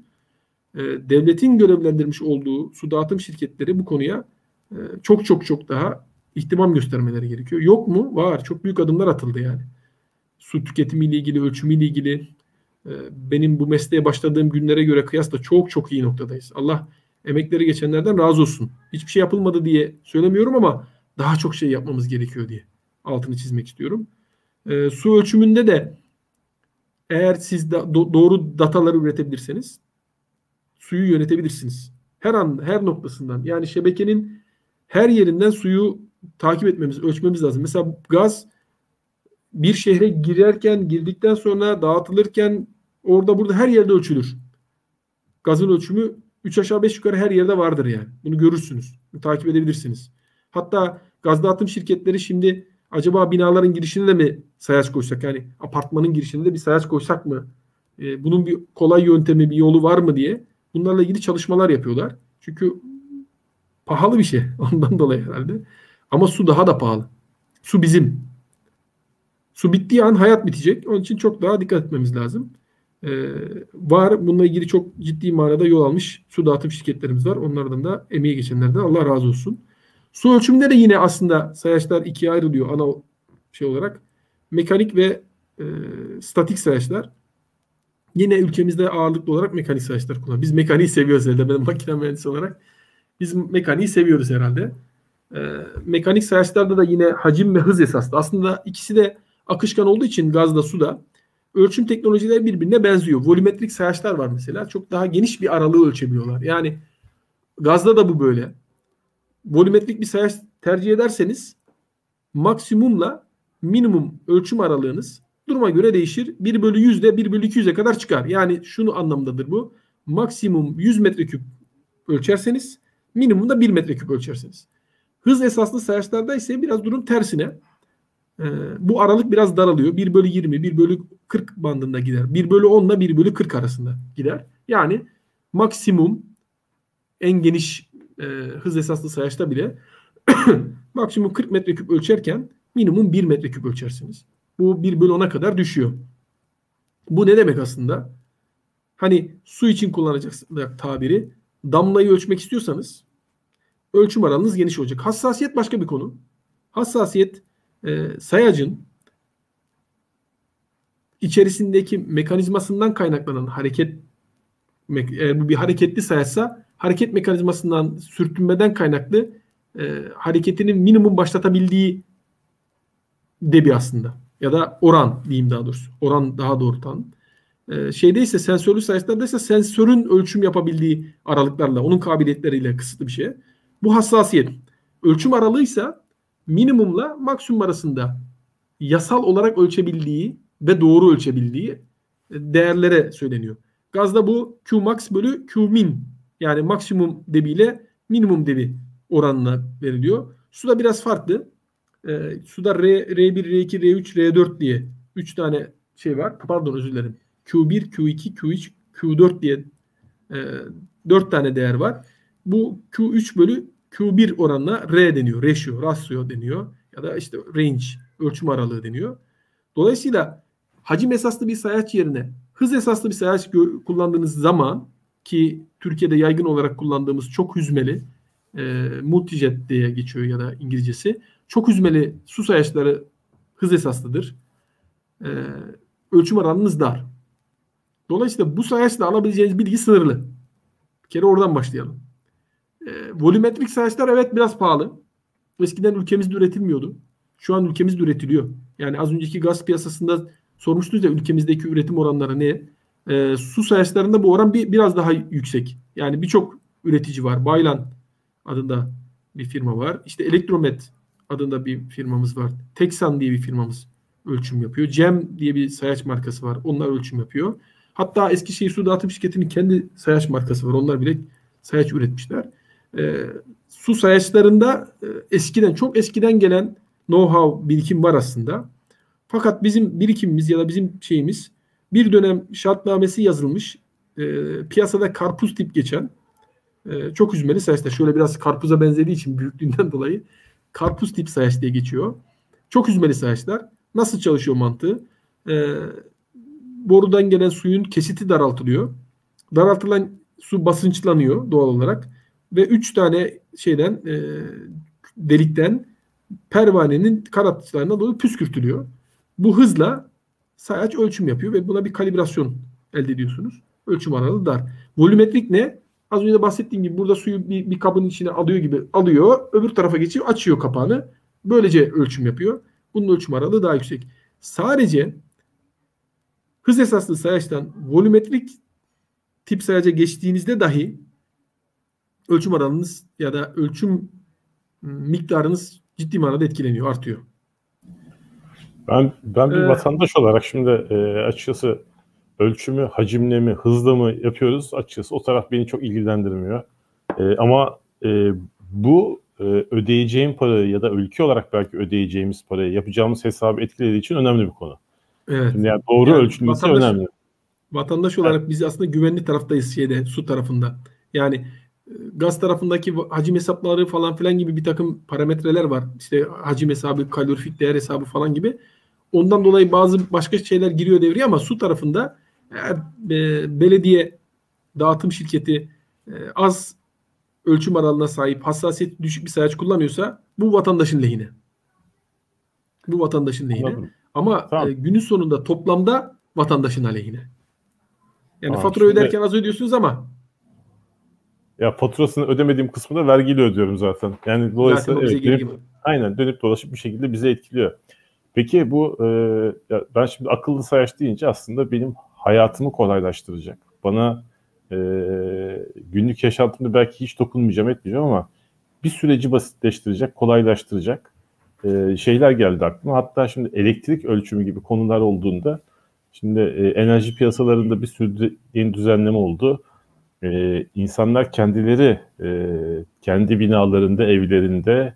[SPEAKER 2] E, devletin görevlendirmiş olduğu su dağıtım şirketleri bu konuya e, çok çok çok daha ihtimam göstermeleri gerekiyor. Yok mu? Var. Çok büyük adımlar atıldı yani. Su tüketimiyle ilgili, ölçümüyle ilgili e, benim bu mesleğe başladığım günlere göre kıyasla çok çok iyi noktadayız. Allah emekleri geçenlerden razı olsun. Hiçbir şey yapılmadı diye söylemiyorum ama daha çok şey yapmamız gerekiyor diye altını çizmek istiyorum. E, su ölçümünde de eğer siz da, do, doğru dataları üretebilirseniz suyu yönetebilirsiniz. Her an, her noktasından. Yani şebekenin her yerinden suyu takip etmemiz, ölçmemiz lazım. Mesela gaz bir şehre girerken, girdikten sonra dağıtılırken orada burada her yerde ölçülür. Gazın ölçümü 3 aşağı 5 yukarı her yerde vardır yani. Bunu görürsünüz. Bunu takip edebilirsiniz. Hatta gaz dağıtım şirketleri şimdi acaba binaların girişine de mi sayaç koysak? Yani apartmanın girişine de bir sayaç koysak mı? Ee, bunun bir kolay yöntemi, bir yolu var mı diye bunlarla ilgili çalışmalar yapıyorlar. Çünkü pahalı bir şey. Ondan dolayı herhalde. Ama su daha da pahalı. Su bizim. Su bittiği an hayat bitecek. Onun için çok daha dikkat etmemiz lazım. Ee, var. Bununla ilgili çok ciddi manada yol almış su dağıtım şirketlerimiz var. Onlardan da emeği geçenlerden Allah razı olsun. Su ölçümünde de yine aslında sayaçlar ikiye ayrılıyor ana şey olarak. Mekanik ve e, statik sayaçlar. Yine ülkemizde ağırlıklı olarak mekanik sayaçlar kullanıyoruz. Biz mekaniği seviyoruz herhalde. Ben makine mühendisi olarak. Biz mekaniği seviyoruz herhalde. E, mekanik sayaçlarda da yine hacim ve hız esaslı. Aslında ikisi de akışkan olduğu için gazda suda ölçüm teknolojileri birbirine benziyor. Volümetrik sayaçlar var mesela. Çok daha geniş bir aralığı ölçebiliyorlar. Yani gazda da bu böyle. Volümetrik bir sayaç tercih ederseniz maksimumla minimum ölçüm aralığınız duruma göre değişir. 1 bölü 100 ile 1 bölü 200'e kadar çıkar. Yani şunu anlamdadır bu. Maksimum 100 metreküp ölçerseniz minimum da 1 metreküp ölçersiniz. Hız esaslı sayaçlarda ise biraz durum tersine. Ee, bu aralık biraz daralıyor. 1 bölü 20, 1 bölü 40 bandında gider. 1 bölü 10 ile 1 bölü 40 arasında gider. Yani maksimum en geniş e, hız esaslı sayaçta bile maksimum 40 metreküp ölçerken minimum 1 metreküp ölçersiniz. Bu 1 bölü 10'a kadar düşüyor. Bu ne demek aslında? Hani su için kullanacaksınız tabiri. Damlayı ölçmek istiyorsanız ölçüm aralığınız geniş olacak. Hassasiyet başka bir konu. Hassasiyet e, sayacın içerisindeki mekanizmasından kaynaklanan hareket eğer bu bir hareketli sayarsa hareket mekanizmasından sürtünmeden kaynaklı e, hareketinin minimum başlatabildiği debi aslında. Ya da oran diyeyim daha doğrusu. Oran daha doğru tanım. Ee, şeyde ise sensörlü sayılarda ise sensörün ölçüm yapabildiği aralıklarla, onun kabiliyetleriyle kısıtlı bir şey. Bu hassasiyet. Ölçüm aralığı ise minimumla maksimum arasında yasal olarak ölçebildiği ve doğru ölçebildiği değerlere söyleniyor. Gazda bu Qmax bölü Qmin yani maksimum debiyle minimum debi oranına veriliyor. Suda biraz farklı. E, suda R, R1, R2, R3, R4 diye 3 tane şey var. Pardon özür dilerim. Q1, Q2, Q3, Q4 diye e, 4 tane değer var. Bu Q3 bölü Q1 oranına R deniyor. Ratio, ratio deniyor. Ya da işte range, ölçüm aralığı deniyor. Dolayısıyla hacim esaslı bir sayaç yerine hız esaslı bir sayaç kullandığınız zaman ki Türkiye'de yaygın olarak kullandığımız çok hüzmeli e, multijet diye geçiyor ya da İngilizcesi. Çok hüzmeli su sayaçları hız esaslıdır. E, ölçüm alanınız dar. Dolayısıyla bu sayaçla alabileceğiniz bilgi sınırlı. Bir kere oradan başlayalım. E, volümetrik sayaçlar evet biraz pahalı. Eskiden ülkemizde üretilmiyordu. Şu an ülkemizde üretiliyor. Yani az önceki gaz piyasasında sormuştunuz ya ülkemizdeki üretim oranları ne? E, su sayaçlarında bu oran bir, biraz daha yüksek. Yani birçok üretici var. Baylan adında bir firma var. İşte Elektromet adında bir firmamız var. Texan diye bir firmamız ölçüm yapıyor. Cem diye bir sayaç markası var. Onlar ölçüm yapıyor. Hatta Eskişehir Su Dağıtım Şirketi'nin kendi sayaç markası var. Onlar bile sayaç üretmişler. E, su sayaçlarında e, eskiden çok eskiden gelen know-how birikim var aslında. Fakat bizim birikimimiz ya da bizim şeyimiz bir dönem şartnamesi yazılmış e, piyasada karpuz tip geçen e, çok üzmeli sayaçta. Şöyle biraz karpuza benzediği için büyüklüğünden dolayı karpuz tip sayaç diye geçiyor. Çok üzmeli sayaçlar. Nasıl çalışıyor mantığı? E, borudan gelen suyun kesiti daraltılıyor. Daraltılan su basınçlanıyor doğal olarak ve üç tane şeyden e, delikten pervanenin kanatlarına doğru püskürtülüyor. Bu hızla sayaç ölçüm yapıyor ve buna bir kalibrasyon elde ediyorsunuz. Ölçüm aralığı dar. Volümetrik ne? Az önce de bahsettiğim gibi burada suyu bir, bir kabın içine alıyor gibi alıyor. Öbür tarafa geçiyor açıyor kapağını. Böylece ölçüm yapıyor. Bunun ölçüm aralığı daha yüksek. Sadece hız esaslı sayaçtan volümetrik tip sayaca geçtiğinizde dahi ölçüm aralığınız ya da ölçüm miktarınız ciddi manada etkileniyor, artıyor.
[SPEAKER 1] Ben ben bir ee, vatandaş olarak şimdi e, açıkçası ölçümü hacimle mi hızlı mı yapıyoruz açıkçası o taraf beni çok ilgilendirmiyor. E, ama e, bu e, ödeyeceğim parayı ya da ülke olarak belki ödeyeceğimiz parayı yapacağımız hesabı etkilediği için önemli bir konu. Evet. Şimdi yani doğru yani ölçülmesi vatandaş, önemli.
[SPEAKER 2] Vatandaş olarak evet. biz aslında güvenli taraftayız şeyde su tarafında. Yani gaz tarafındaki hacim hesapları falan filan gibi bir takım parametreler var. İşte hacim hesabı, kalorifik değer hesabı falan gibi. Ondan dolayı bazı başka şeyler giriyor devreye ama su tarafında eğer e, belediye dağıtım şirketi e, az ölçüm aralığına sahip hassasiyet düşük bir sayaç kullanıyorsa bu vatandaşın lehine. Bu vatandaşın lehine. Anladım. Ama tamam. e, günün sonunda toplamda vatandaşın aleyhine. Yani tamam, fatura şimdi... öderken az ödüyorsunuz ama
[SPEAKER 1] ya faturasını ödemediğim kısmında vergiyle ödüyorum zaten. Yani dolayısıyla evet, dönüp, aynen dönüp dolaşıp bir şekilde bize etkiliyor. Peki bu e, ben şimdi akıllı sayaç deyince aslında benim hayatımı kolaylaştıracak. Bana e, günlük yaşantımda belki hiç dokunmayacağım etmeyeceğim ama bir süreci basitleştirecek, kolaylaştıracak e, şeyler geldi aklıma. Hatta şimdi elektrik ölçümü gibi konular olduğunda şimdi e, enerji piyasalarında bir sürü yeni düzenleme oldu. E, insanlar kendileri e, kendi binalarında, evlerinde,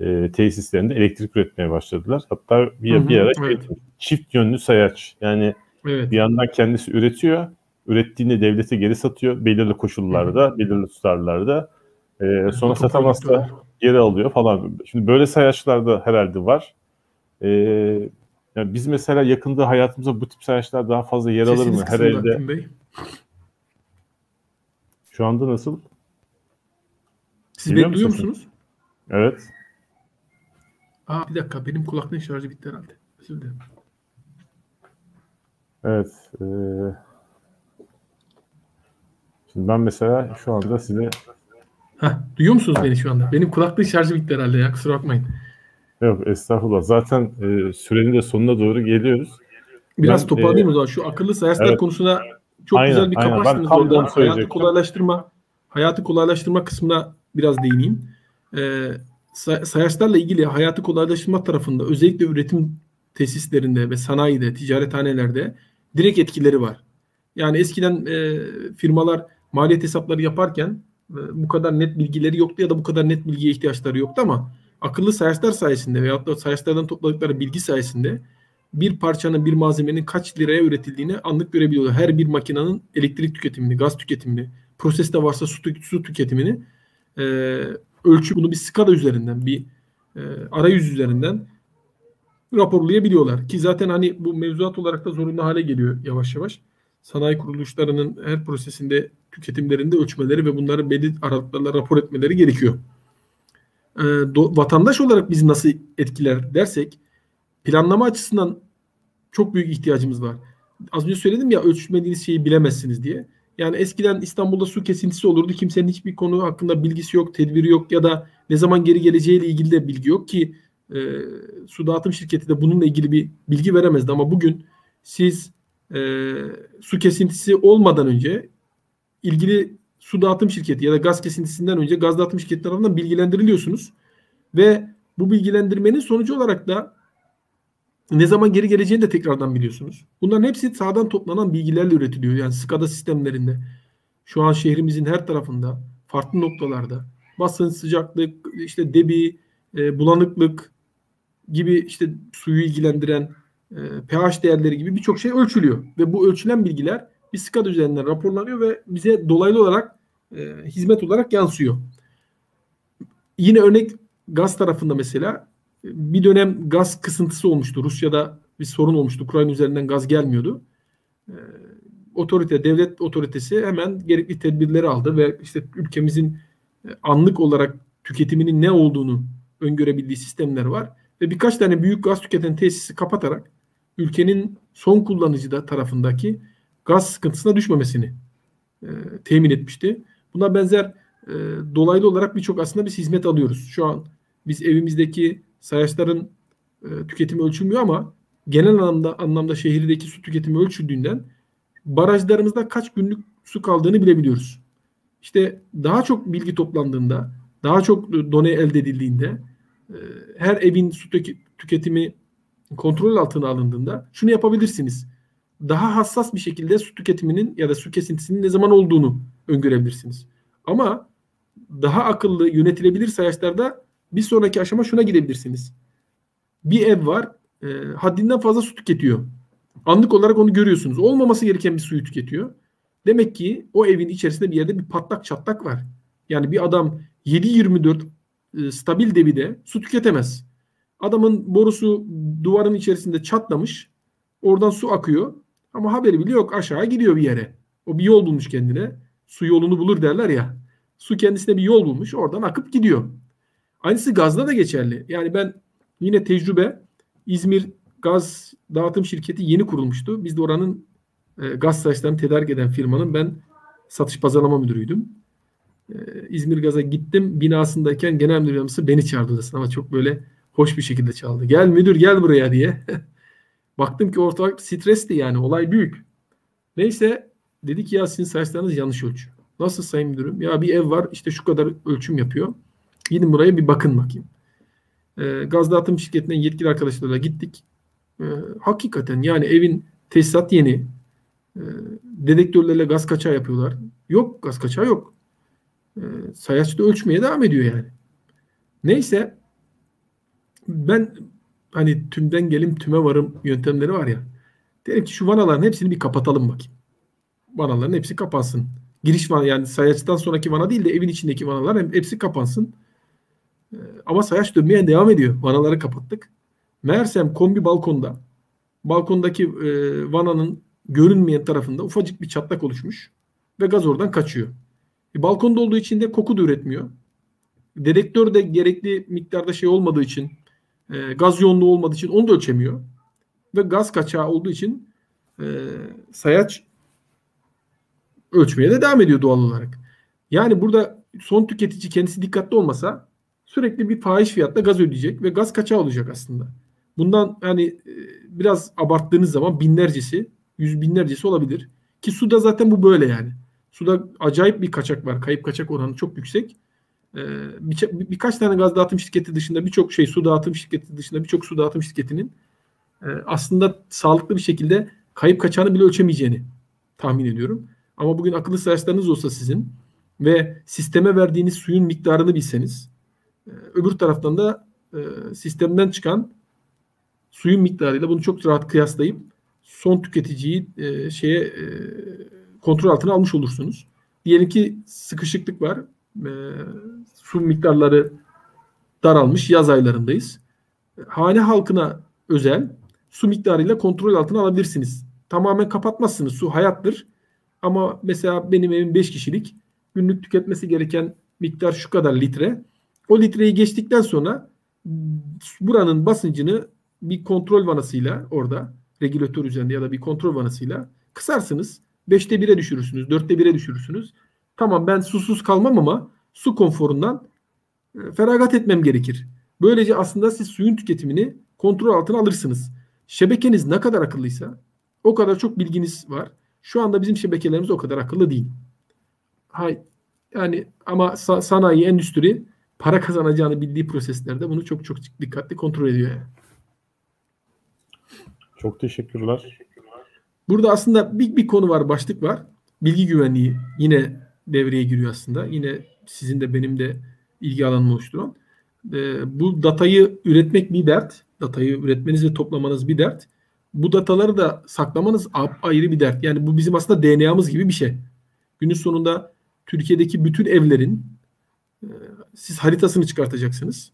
[SPEAKER 1] e, tesislerinde elektrik üretmeye başladılar. Hatta bir, hı hı, bir ara evet. çift yönlü sayaç. Yani evet. bir yandan kendisi üretiyor, ürettiğini devlete geri satıyor belirli koşullarda, hı hı. belirli tutarlarda. E, sonra satamazsa geri alıyor falan. Şimdi böyle sayaçlar herhalde var. E, yani biz mesela yakında hayatımızda bu tip sayaçlar daha fazla yer alır mı? Her elde. Şu anda nasıl?
[SPEAKER 2] Siz beni duyuyor musunuz?
[SPEAKER 1] Evet.
[SPEAKER 2] Aa bir dakika benim kulaklığın şarjı bitti herhalde. Özür dilerim.
[SPEAKER 1] Evet. E... Şimdi ben mesela şu anda size
[SPEAKER 2] Heh, duyuyor musunuz beni şu anda? Benim kulaklığın şarjı bitti herhalde ya kusura bakmayın.
[SPEAKER 1] Yok estağfurullah. Zaten e, sürenin de sonuna doğru geliyoruz.
[SPEAKER 2] Biraz ben, toparlayayım e, o zaman. Şu akıllı sayaçlar evet. konusuna çok aynen, güzel bir açtınız orada. Hayatı kolaylaştırma, hayatı kolaylaştırma kısmına biraz değineyim. Ee, sayaçlarla ilgili hayatı kolaylaştırma tarafında özellikle üretim tesislerinde ve sanayide, ticarethanelerde direkt etkileri var. Yani eskiden e, firmalar maliyet hesapları yaparken bu kadar net bilgileri yoktu ya da bu kadar net bilgiye ihtiyaçları yoktu ama akıllı sayaçlar sayesinde veyahut da sayaçlardan topladıkları bilgi sayesinde bir parçanın bir malzemenin kaç liraya üretildiğini anlık görebiliyorlar. Her bir makinenin elektrik tüketimini, gaz tüketimini, proseste varsa su, su tüketimini e, ölçü bunu bir skala üzerinden, bir e, arayüz üzerinden raporlayabiliyorlar. Ki zaten hani bu mevzuat olarak da zorunlu hale geliyor yavaş yavaş. Sanayi kuruluşlarının her prosesinde tüketimlerinde ölçmeleri ve bunları belli aralıklarla rapor etmeleri gerekiyor. E, do, vatandaş olarak bizi nasıl etkiler dersek planlama açısından çok büyük ihtiyacımız var. Az önce söyledim ya ölçmediğiniz şeyi bilemezsiniz diye. Yani eskiden İstanbul'da su kesintisi olurdu. Kimsenin hiçbir konu hakkında bilgisi yok, tedbiri yok ya da ne zaman geri geleceğiyle ilgili de bilgi yok ki e, su dağıtım şirketi de bununla ilgili bir bilgi veremezdi. Ama bugün siz e, su kesintisi olmadan önce ilgili su dağıtım şirketi ya da gaz kesintisinden önce gaz dağıtım şirketi tarafından bilgilendiriliyorsunuz. Ve bu bilgilendirmenin sonucu olarak da ne zaman geri geleceğini de tekrardan biliyorsunuz. Bunların hepsi sağdan toplanan bilgilerle üretiliyor. Yani SCADA sistemlerinde şu an şehrimizin her tarafında farklı noktalarda basınç, sıcaklık, işte debi, e, bulanıklık gibi işte suyu ilgilendiren e, pH değerleri gibi birçok şey ölçülüyor. Ve bu ölçülen bilgiler bir SCADA üzerinden raporlanıyor ve bize dolaylı olarak e, hizmet olarak yansıyor. Yine örnek gaz tarafında mesela bir dönem gaz kısıntısı olmuştu. Rusya'da bir sorun olmuştu. Ukrayna üzerinden gaz gelmiyordu. E, otorite, devlet otoritesi hemen gerekli tedbirleri aldı ve işte ülkemizin e, anlık olarak tüketiminin ne olduğunu öngörebildiği sistemler var. Ve birkaç tane büyük gaz tüketen tesisi kapatarak ülkenin son kullanıcı da tarafındaki gaz sıkıntısına düşmemesini e, temin etmişti. Buna benzer e, dolaylı olarak birçok aslında biz hizmet alıyoruz. Şu an biz evimizdeki sayaçların e, tüketimi ölçülmüyor ama genel anlamda anlamda şehirdeki su tüketimi ölçüldüğünden barajlarımızda kaç günlük su kaldığını bilebiliyoruz. İşte daha çok bilgi toplandığında, daha çok done elde edildiğinde, e, her evin su tüketimi kontrol altına alındığında şunu yapabilirsiniz. Daha hassas bir şekilde su tüketiminin ya da su kesintisinin ne zaman olduğunu öngörebilirsiniz. Ama daha akıllı yönetilebilir sayaçlarda bir sonraki aşama şuna gidebilirsiniz. Bir ev var e, haddinden fazla su tüketiyor. Anlık olarak onu görüyorsunuz. Olmaması gereken bir suyu tüketiyor. Demek ki o evin içerisinde bir yerde bir patlak çatlak var. Yani bir adam 7-24 e, stabil debide su tüketemez. Adamın borusu duvarın içerisinde çatlamış. Oradan su akıyor. Ama haberi bile yok. Aşağı gidiyor bir yere. O bir yol bulmuş kendine. Su yolunu bulur derler ya. Su kendisine bir yol bulmuş. Oradan akıp gidiyor. Aynısı gazda da geçerli. Yani ben yine tecrübe İzmir Gaz Dağıtım Şirketi yeni kurulmuştu. Biz de oranın e, gaz saçlarını tedarik eden firmanın ben satış pazarlama müdürüydüm. E, İzmir Gaz'a gittim. Binasındayken genel müdür yardımcısı beni çağırdı odasına ama çok böyle hoş bir şekilde çaldı. Gel müdür gel buraya diye. Baktım ki ortalık stresli yani olay büyük. Neyse dedik ya sizin saçlarınız yanlış ölçüyor. Nasıl sayın müdürüm? Ya bir ev var işte şu kadar ölçüm yapıyor. Gidin buraya bir bakın bakayım. E, gaz dağıtım şirketinden yetkili arkadaşlarla gittik. E, hakikaten yani evin tesisat yeni. E, dedektörlerle gaz kaçağı yapıyorlar. Yok gaz kaçağı yok. E, sayaç da ölçmeye devam ediyor yani. Neyse ben hani tümden gelim tüme varım yöntemleri var ya. Dedim ki şu vanaların hepsini bir kapatalım bakayım. Vanaların hepsi kapansın. Giriş vana yani sayaçtan sonraki vana değil de evin içindeki vanalar hepsi kapansın. Ama sayaç dönmeye devam ediyor. Vanaları kapattık. Meğersem kombi balkonda balkondaki e, vananın görünmeyen tarafında ufacık bir çatlak oluşmuş ve gaz oradan kaçıyor. E, balkonda olduğu için de koku da üretmiyor. Dedektör de gerekli miktarda şey olmadığı için e, gaz yoğunluğu olmadığı için onu da ölçemiyor. Ve gaz kaçağı olduğu için e, sayaç ölçmeye de devam ediyor doğal olarak. Yani burada son tüketici kendisi dikkatli olmasa sürekli bir fahiş fiyatta gaz ödeyecek ve gaz kaçağı olacak aslında. Bundan yani e, biraz abarttığınız zaman binlercesi, yüz binlercesi olabilir. Ki suda zaten bu böyle yani. Suda acayip bir kaçak var. Kayıp kaçak oranı çok yüksek. Ee, bir, birkaç tane gaz dağıtım şirketi dışında birçok şey su dağıtım şirketi dışında birçok su dağıtım şirketinin e, aslında sağlıklı bir şekilde kayıp kaçağını bile ölçemeyeceğini tahmin ediyorum. Ama bugün akıllı sayaçlarınız olsa sizin ve sisteme verdiğiniz suyun miktarını bilseniz öbür taraftan da e, sistemden çıkan suyun miktarıyla bunu çok rahat kıyaslayıp son tüketiciyi e, şeye e, kontrol altına almış olursunuz. Diyelim ki sıkışıklık var. E, su miktarları daralmış. Yaz aylarındayız. Hane halkına özel su miktarıyla kontrol altına alabilirsiniz. Tamamen kapatmazsınız. Su hayattır. Ama mesela benim evim 5 kişilik. Günlük tüketmesi gereken miktar şu kadar litre. O litreyi geçtikten sonra buranın basıncını bir kontrol vanasıyla orada regülatör üzerinde ya da bir kontrol vanasıyla kısarsınız. 5'te 1'e düşürürsünüz. 4'te 1'e düşürürsünüz. Tamam ben susuz kalmam ama su konforundan e, feragat etmem gerekir. Böylece aslında siz suyun tüketimini kontrol altına alırsınız. Şebekeniz ne kadar akıllıysa o kadar çok bilginiz var. Şu anda bizim şebekelerimiz o kadar akıllı değil. Hay, yani ama sanayi, endüstri para kazanacağını bildiği proseslerde bunu çok çok dikkatli kontrol ediyor. Yani.
[SPEAKER 1] Çok teşekkürler.
[SPEAKER 2] Burada aslında bir, bir konu var, başlık var. Bilgi güvenliği yine devreye giriyor aslında. Yine sizin de benim de ilgi alanımı oluşturan. E, bu datayı üretmek bir dert. Datayı üretmeniz ve toplamanız bir dert. Bu dataları da saklamanız ayrı bir dert. Yani bu bizim aslında DNA'mız gibi bir şey. Günün sonunda Türkiye'deki bütün evlerin siz haritasını çıkartacaksınız.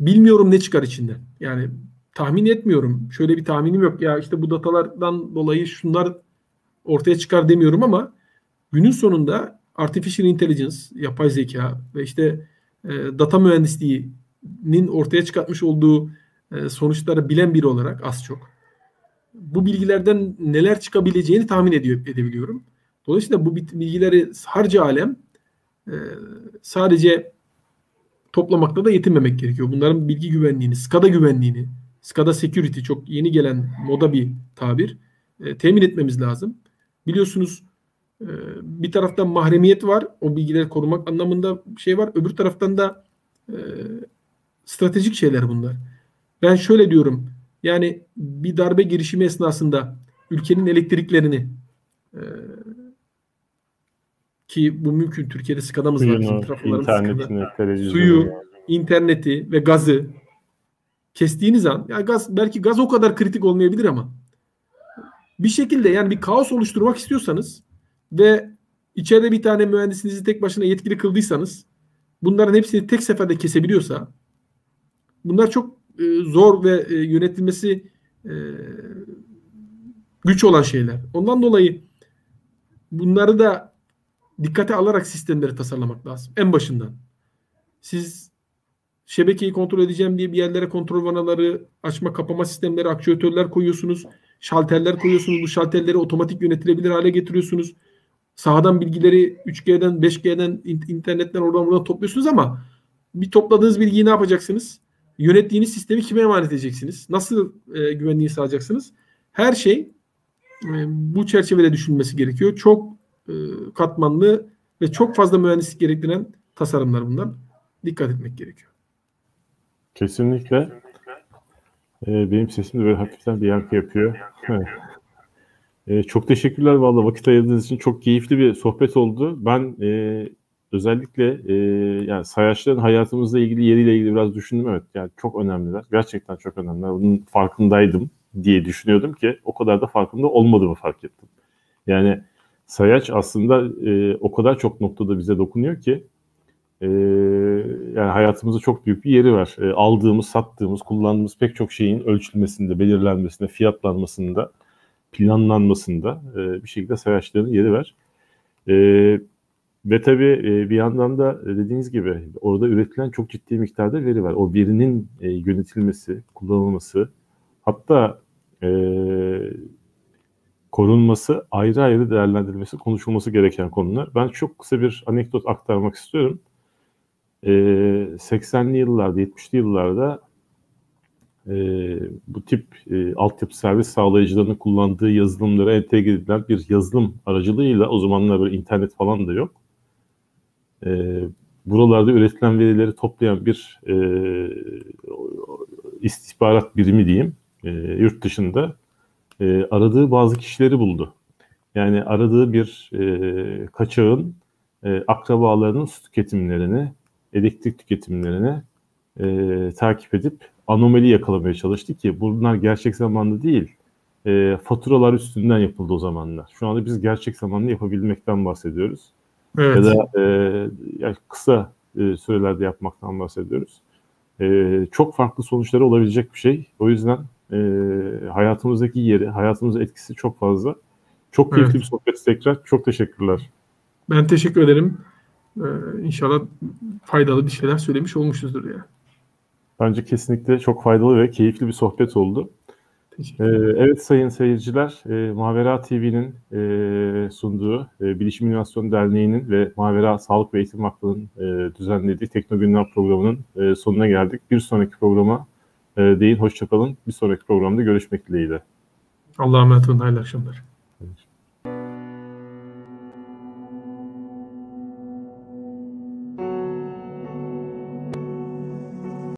[SPEAKER 2] Bilmiyorum ne çıkar içinden. Yani tahmin etmiyorum. Şöyle bir tahminim yok. Ya işte bu datalardan dolayı şunlar ortaya çıkar demiyorum ama günün sonunda artificial intelligence, yapay zeka ve işte e, data mühendisliğinin ortaya çıkartmış olduğu e, sonuçları bilen biri olarak az çok bu bilgilerden neler çıkabileceğini tahmin ediyor, edebiliyorum. Dolayısıyla bu bilgileri harca alem e, sadece toplamakla da yetinmemek gerekiyor. Bunların bilgi güvenliğini, SCADA güvenliğini, SCADA security çok yeni gelen moda bir tabir. E, temin etmemiz lazım. Biliyorsunuz e, bir taraftan mahremiyet var. O bilgileri korumak anlamında şey var. Öbür taraftan da e, stratejik şeyler bunlar. Ben şöyle diyorum. Yani bir darbe girişimi esnasında ülkenin elektriklerini e, ki bu mümkün. Türkiye'de skadamız var. Bizim trafolarımız Suyu, interneti ve gazı kestiğiniz an ya gaz belki gaz o kadar kritik olmayabilir ama bir şekilde yani bir kaos oluşturmak istiyorsanız ve içeride bir tane mühendisinizi tek başına yetkili kıldıysanız bunların hepsini tek seferde kesebiliyorsa bunlar çok e, zor ve e, yönetilmesi e, güç olan şeyler. Ondan dolayı bunları da dikkate alarak sistemleri tasarlamak lazım. En başından. Siz şebekeyi kontrol edeceğim diye bir yerlere kontrol vanaları, açma kapama sistemleri, aktüatörler koyuyorsunuz. Şalterler koyuyorsunuz. Bu şalterleri otomatik yönetilebilir hale getiriyorsunuz. Sahadan bilgileri 3G'den, 5G'den, internetten oradan buradan topluyorsunuz ama bir topladığınız bilgiyi ne yapacaksınız? Yönettiğiniz sistemi kime emanet edeceksiniz? Nasıl e, güvenliği sağlayacaksınız? Her şey e, bu çerçevede düşünülmesi gerekiyor. Çok e, katmanlı ve çok fazla mühendislik gerektiren tasarımlar bunlar. Dikkat etmek gerekiyor.
[SPEAKER 1] Kesinlikle. Ee, benim sesim de böyle hafiften bir yankı yapıyor. ee, çok teşekkürler valla vakit ayırdığınız için. Çok keyifli bir sohbet oldu. Ben e, özellikle e, yani sayaçların hayatımızla ilgili yeriyle ilgili biraz düşündüm. Evet yani çok önemliler. Gerçekten çok önemliler. Bunun farkındaydım diye düşünüyordum ki o kadar da farkında olmadığımı fark ettim. Yani sayaç aslında e, o kadar çok noktada bize dokunuyor ki e, yani hayatımızda çok büyük bir yeri var. E, aldığımız, sattığımız, kullandığımız pek çok şeyin ölçülmesinde, belirlenmesinde, fiyatlanmasında, planlanmasında e, bir şekilde sayaçların yeri var. E, ve tabii e, bir yandan da dediğiniz gibi orada üretilen çok ciddi miktarda veri var. O verinin e, yönetilmesi, kullanılması, hatta e, korunması, ayrı ayrı değerlendirilmesi, konuşulması gereken konular. Ben çok kısa bir anekdot aktarmak istiyorum. E, 80'li yıllarda, 70'li yıllarda e, bu tip e, altyapı servis sağlayıcılarının kullandığı yazılımlara entegre edilen bir yazılım aracılığıyla o zamanlar böyle internet falan da yok. E, buralarda üretilen verileri toplayan bir e, istihbarat birimi diyeyim e, yurt dışında e, aradığı bazı kişileri buldu. Yani aradığı bir e, kaçağın e, akrabalarının su tüketimlerini, elektrik tüketimlerini e, takip edip anomali yakalamaya çalıştı ki bunlar gerçek zamanlı değil. E, faturalar üstünden yapıldı o zamanlar. Şu anda biz gerçek zamanlı yapabilmekten bahsediyoruz. Evet. Ya da e, yani kısa e, sürelerde yapmaktan bahsediyoruz. E, çok farklı sonuçları olabilecek bir şey. O yüzden e, hayatımızdaki yeri, hayatımıza etkisi çok fazla. Çok keyifli evet. bir sohbet tekrar. Çok teşekkürler.
[SPEAKER 2] Ben teşekkür ederim. Ee, inşallah faydalı bir şeyler söylemiş olmuşuzdur ya.
[SPEAKER 1] Bence kesinlikle çok faydalı ve keyifli bir sohbet oldu. Ee, evet sayın seyirciler, e, Mavera TV'nin e, sunduğu e, Bilişim İnovasyon Derneği'nin ve Mavera Sağlık ve Eğitim Vakfı'nın e, düzenlediği Tekno Gündem programının e, sonuna geldik. Bir sonraki programa e, değil, hoşçakalın. Bir sonraki programda görüşmek dileğiyle.
[SPEAKER 2] Allah'a emanet olun, hayırlı akşamlar.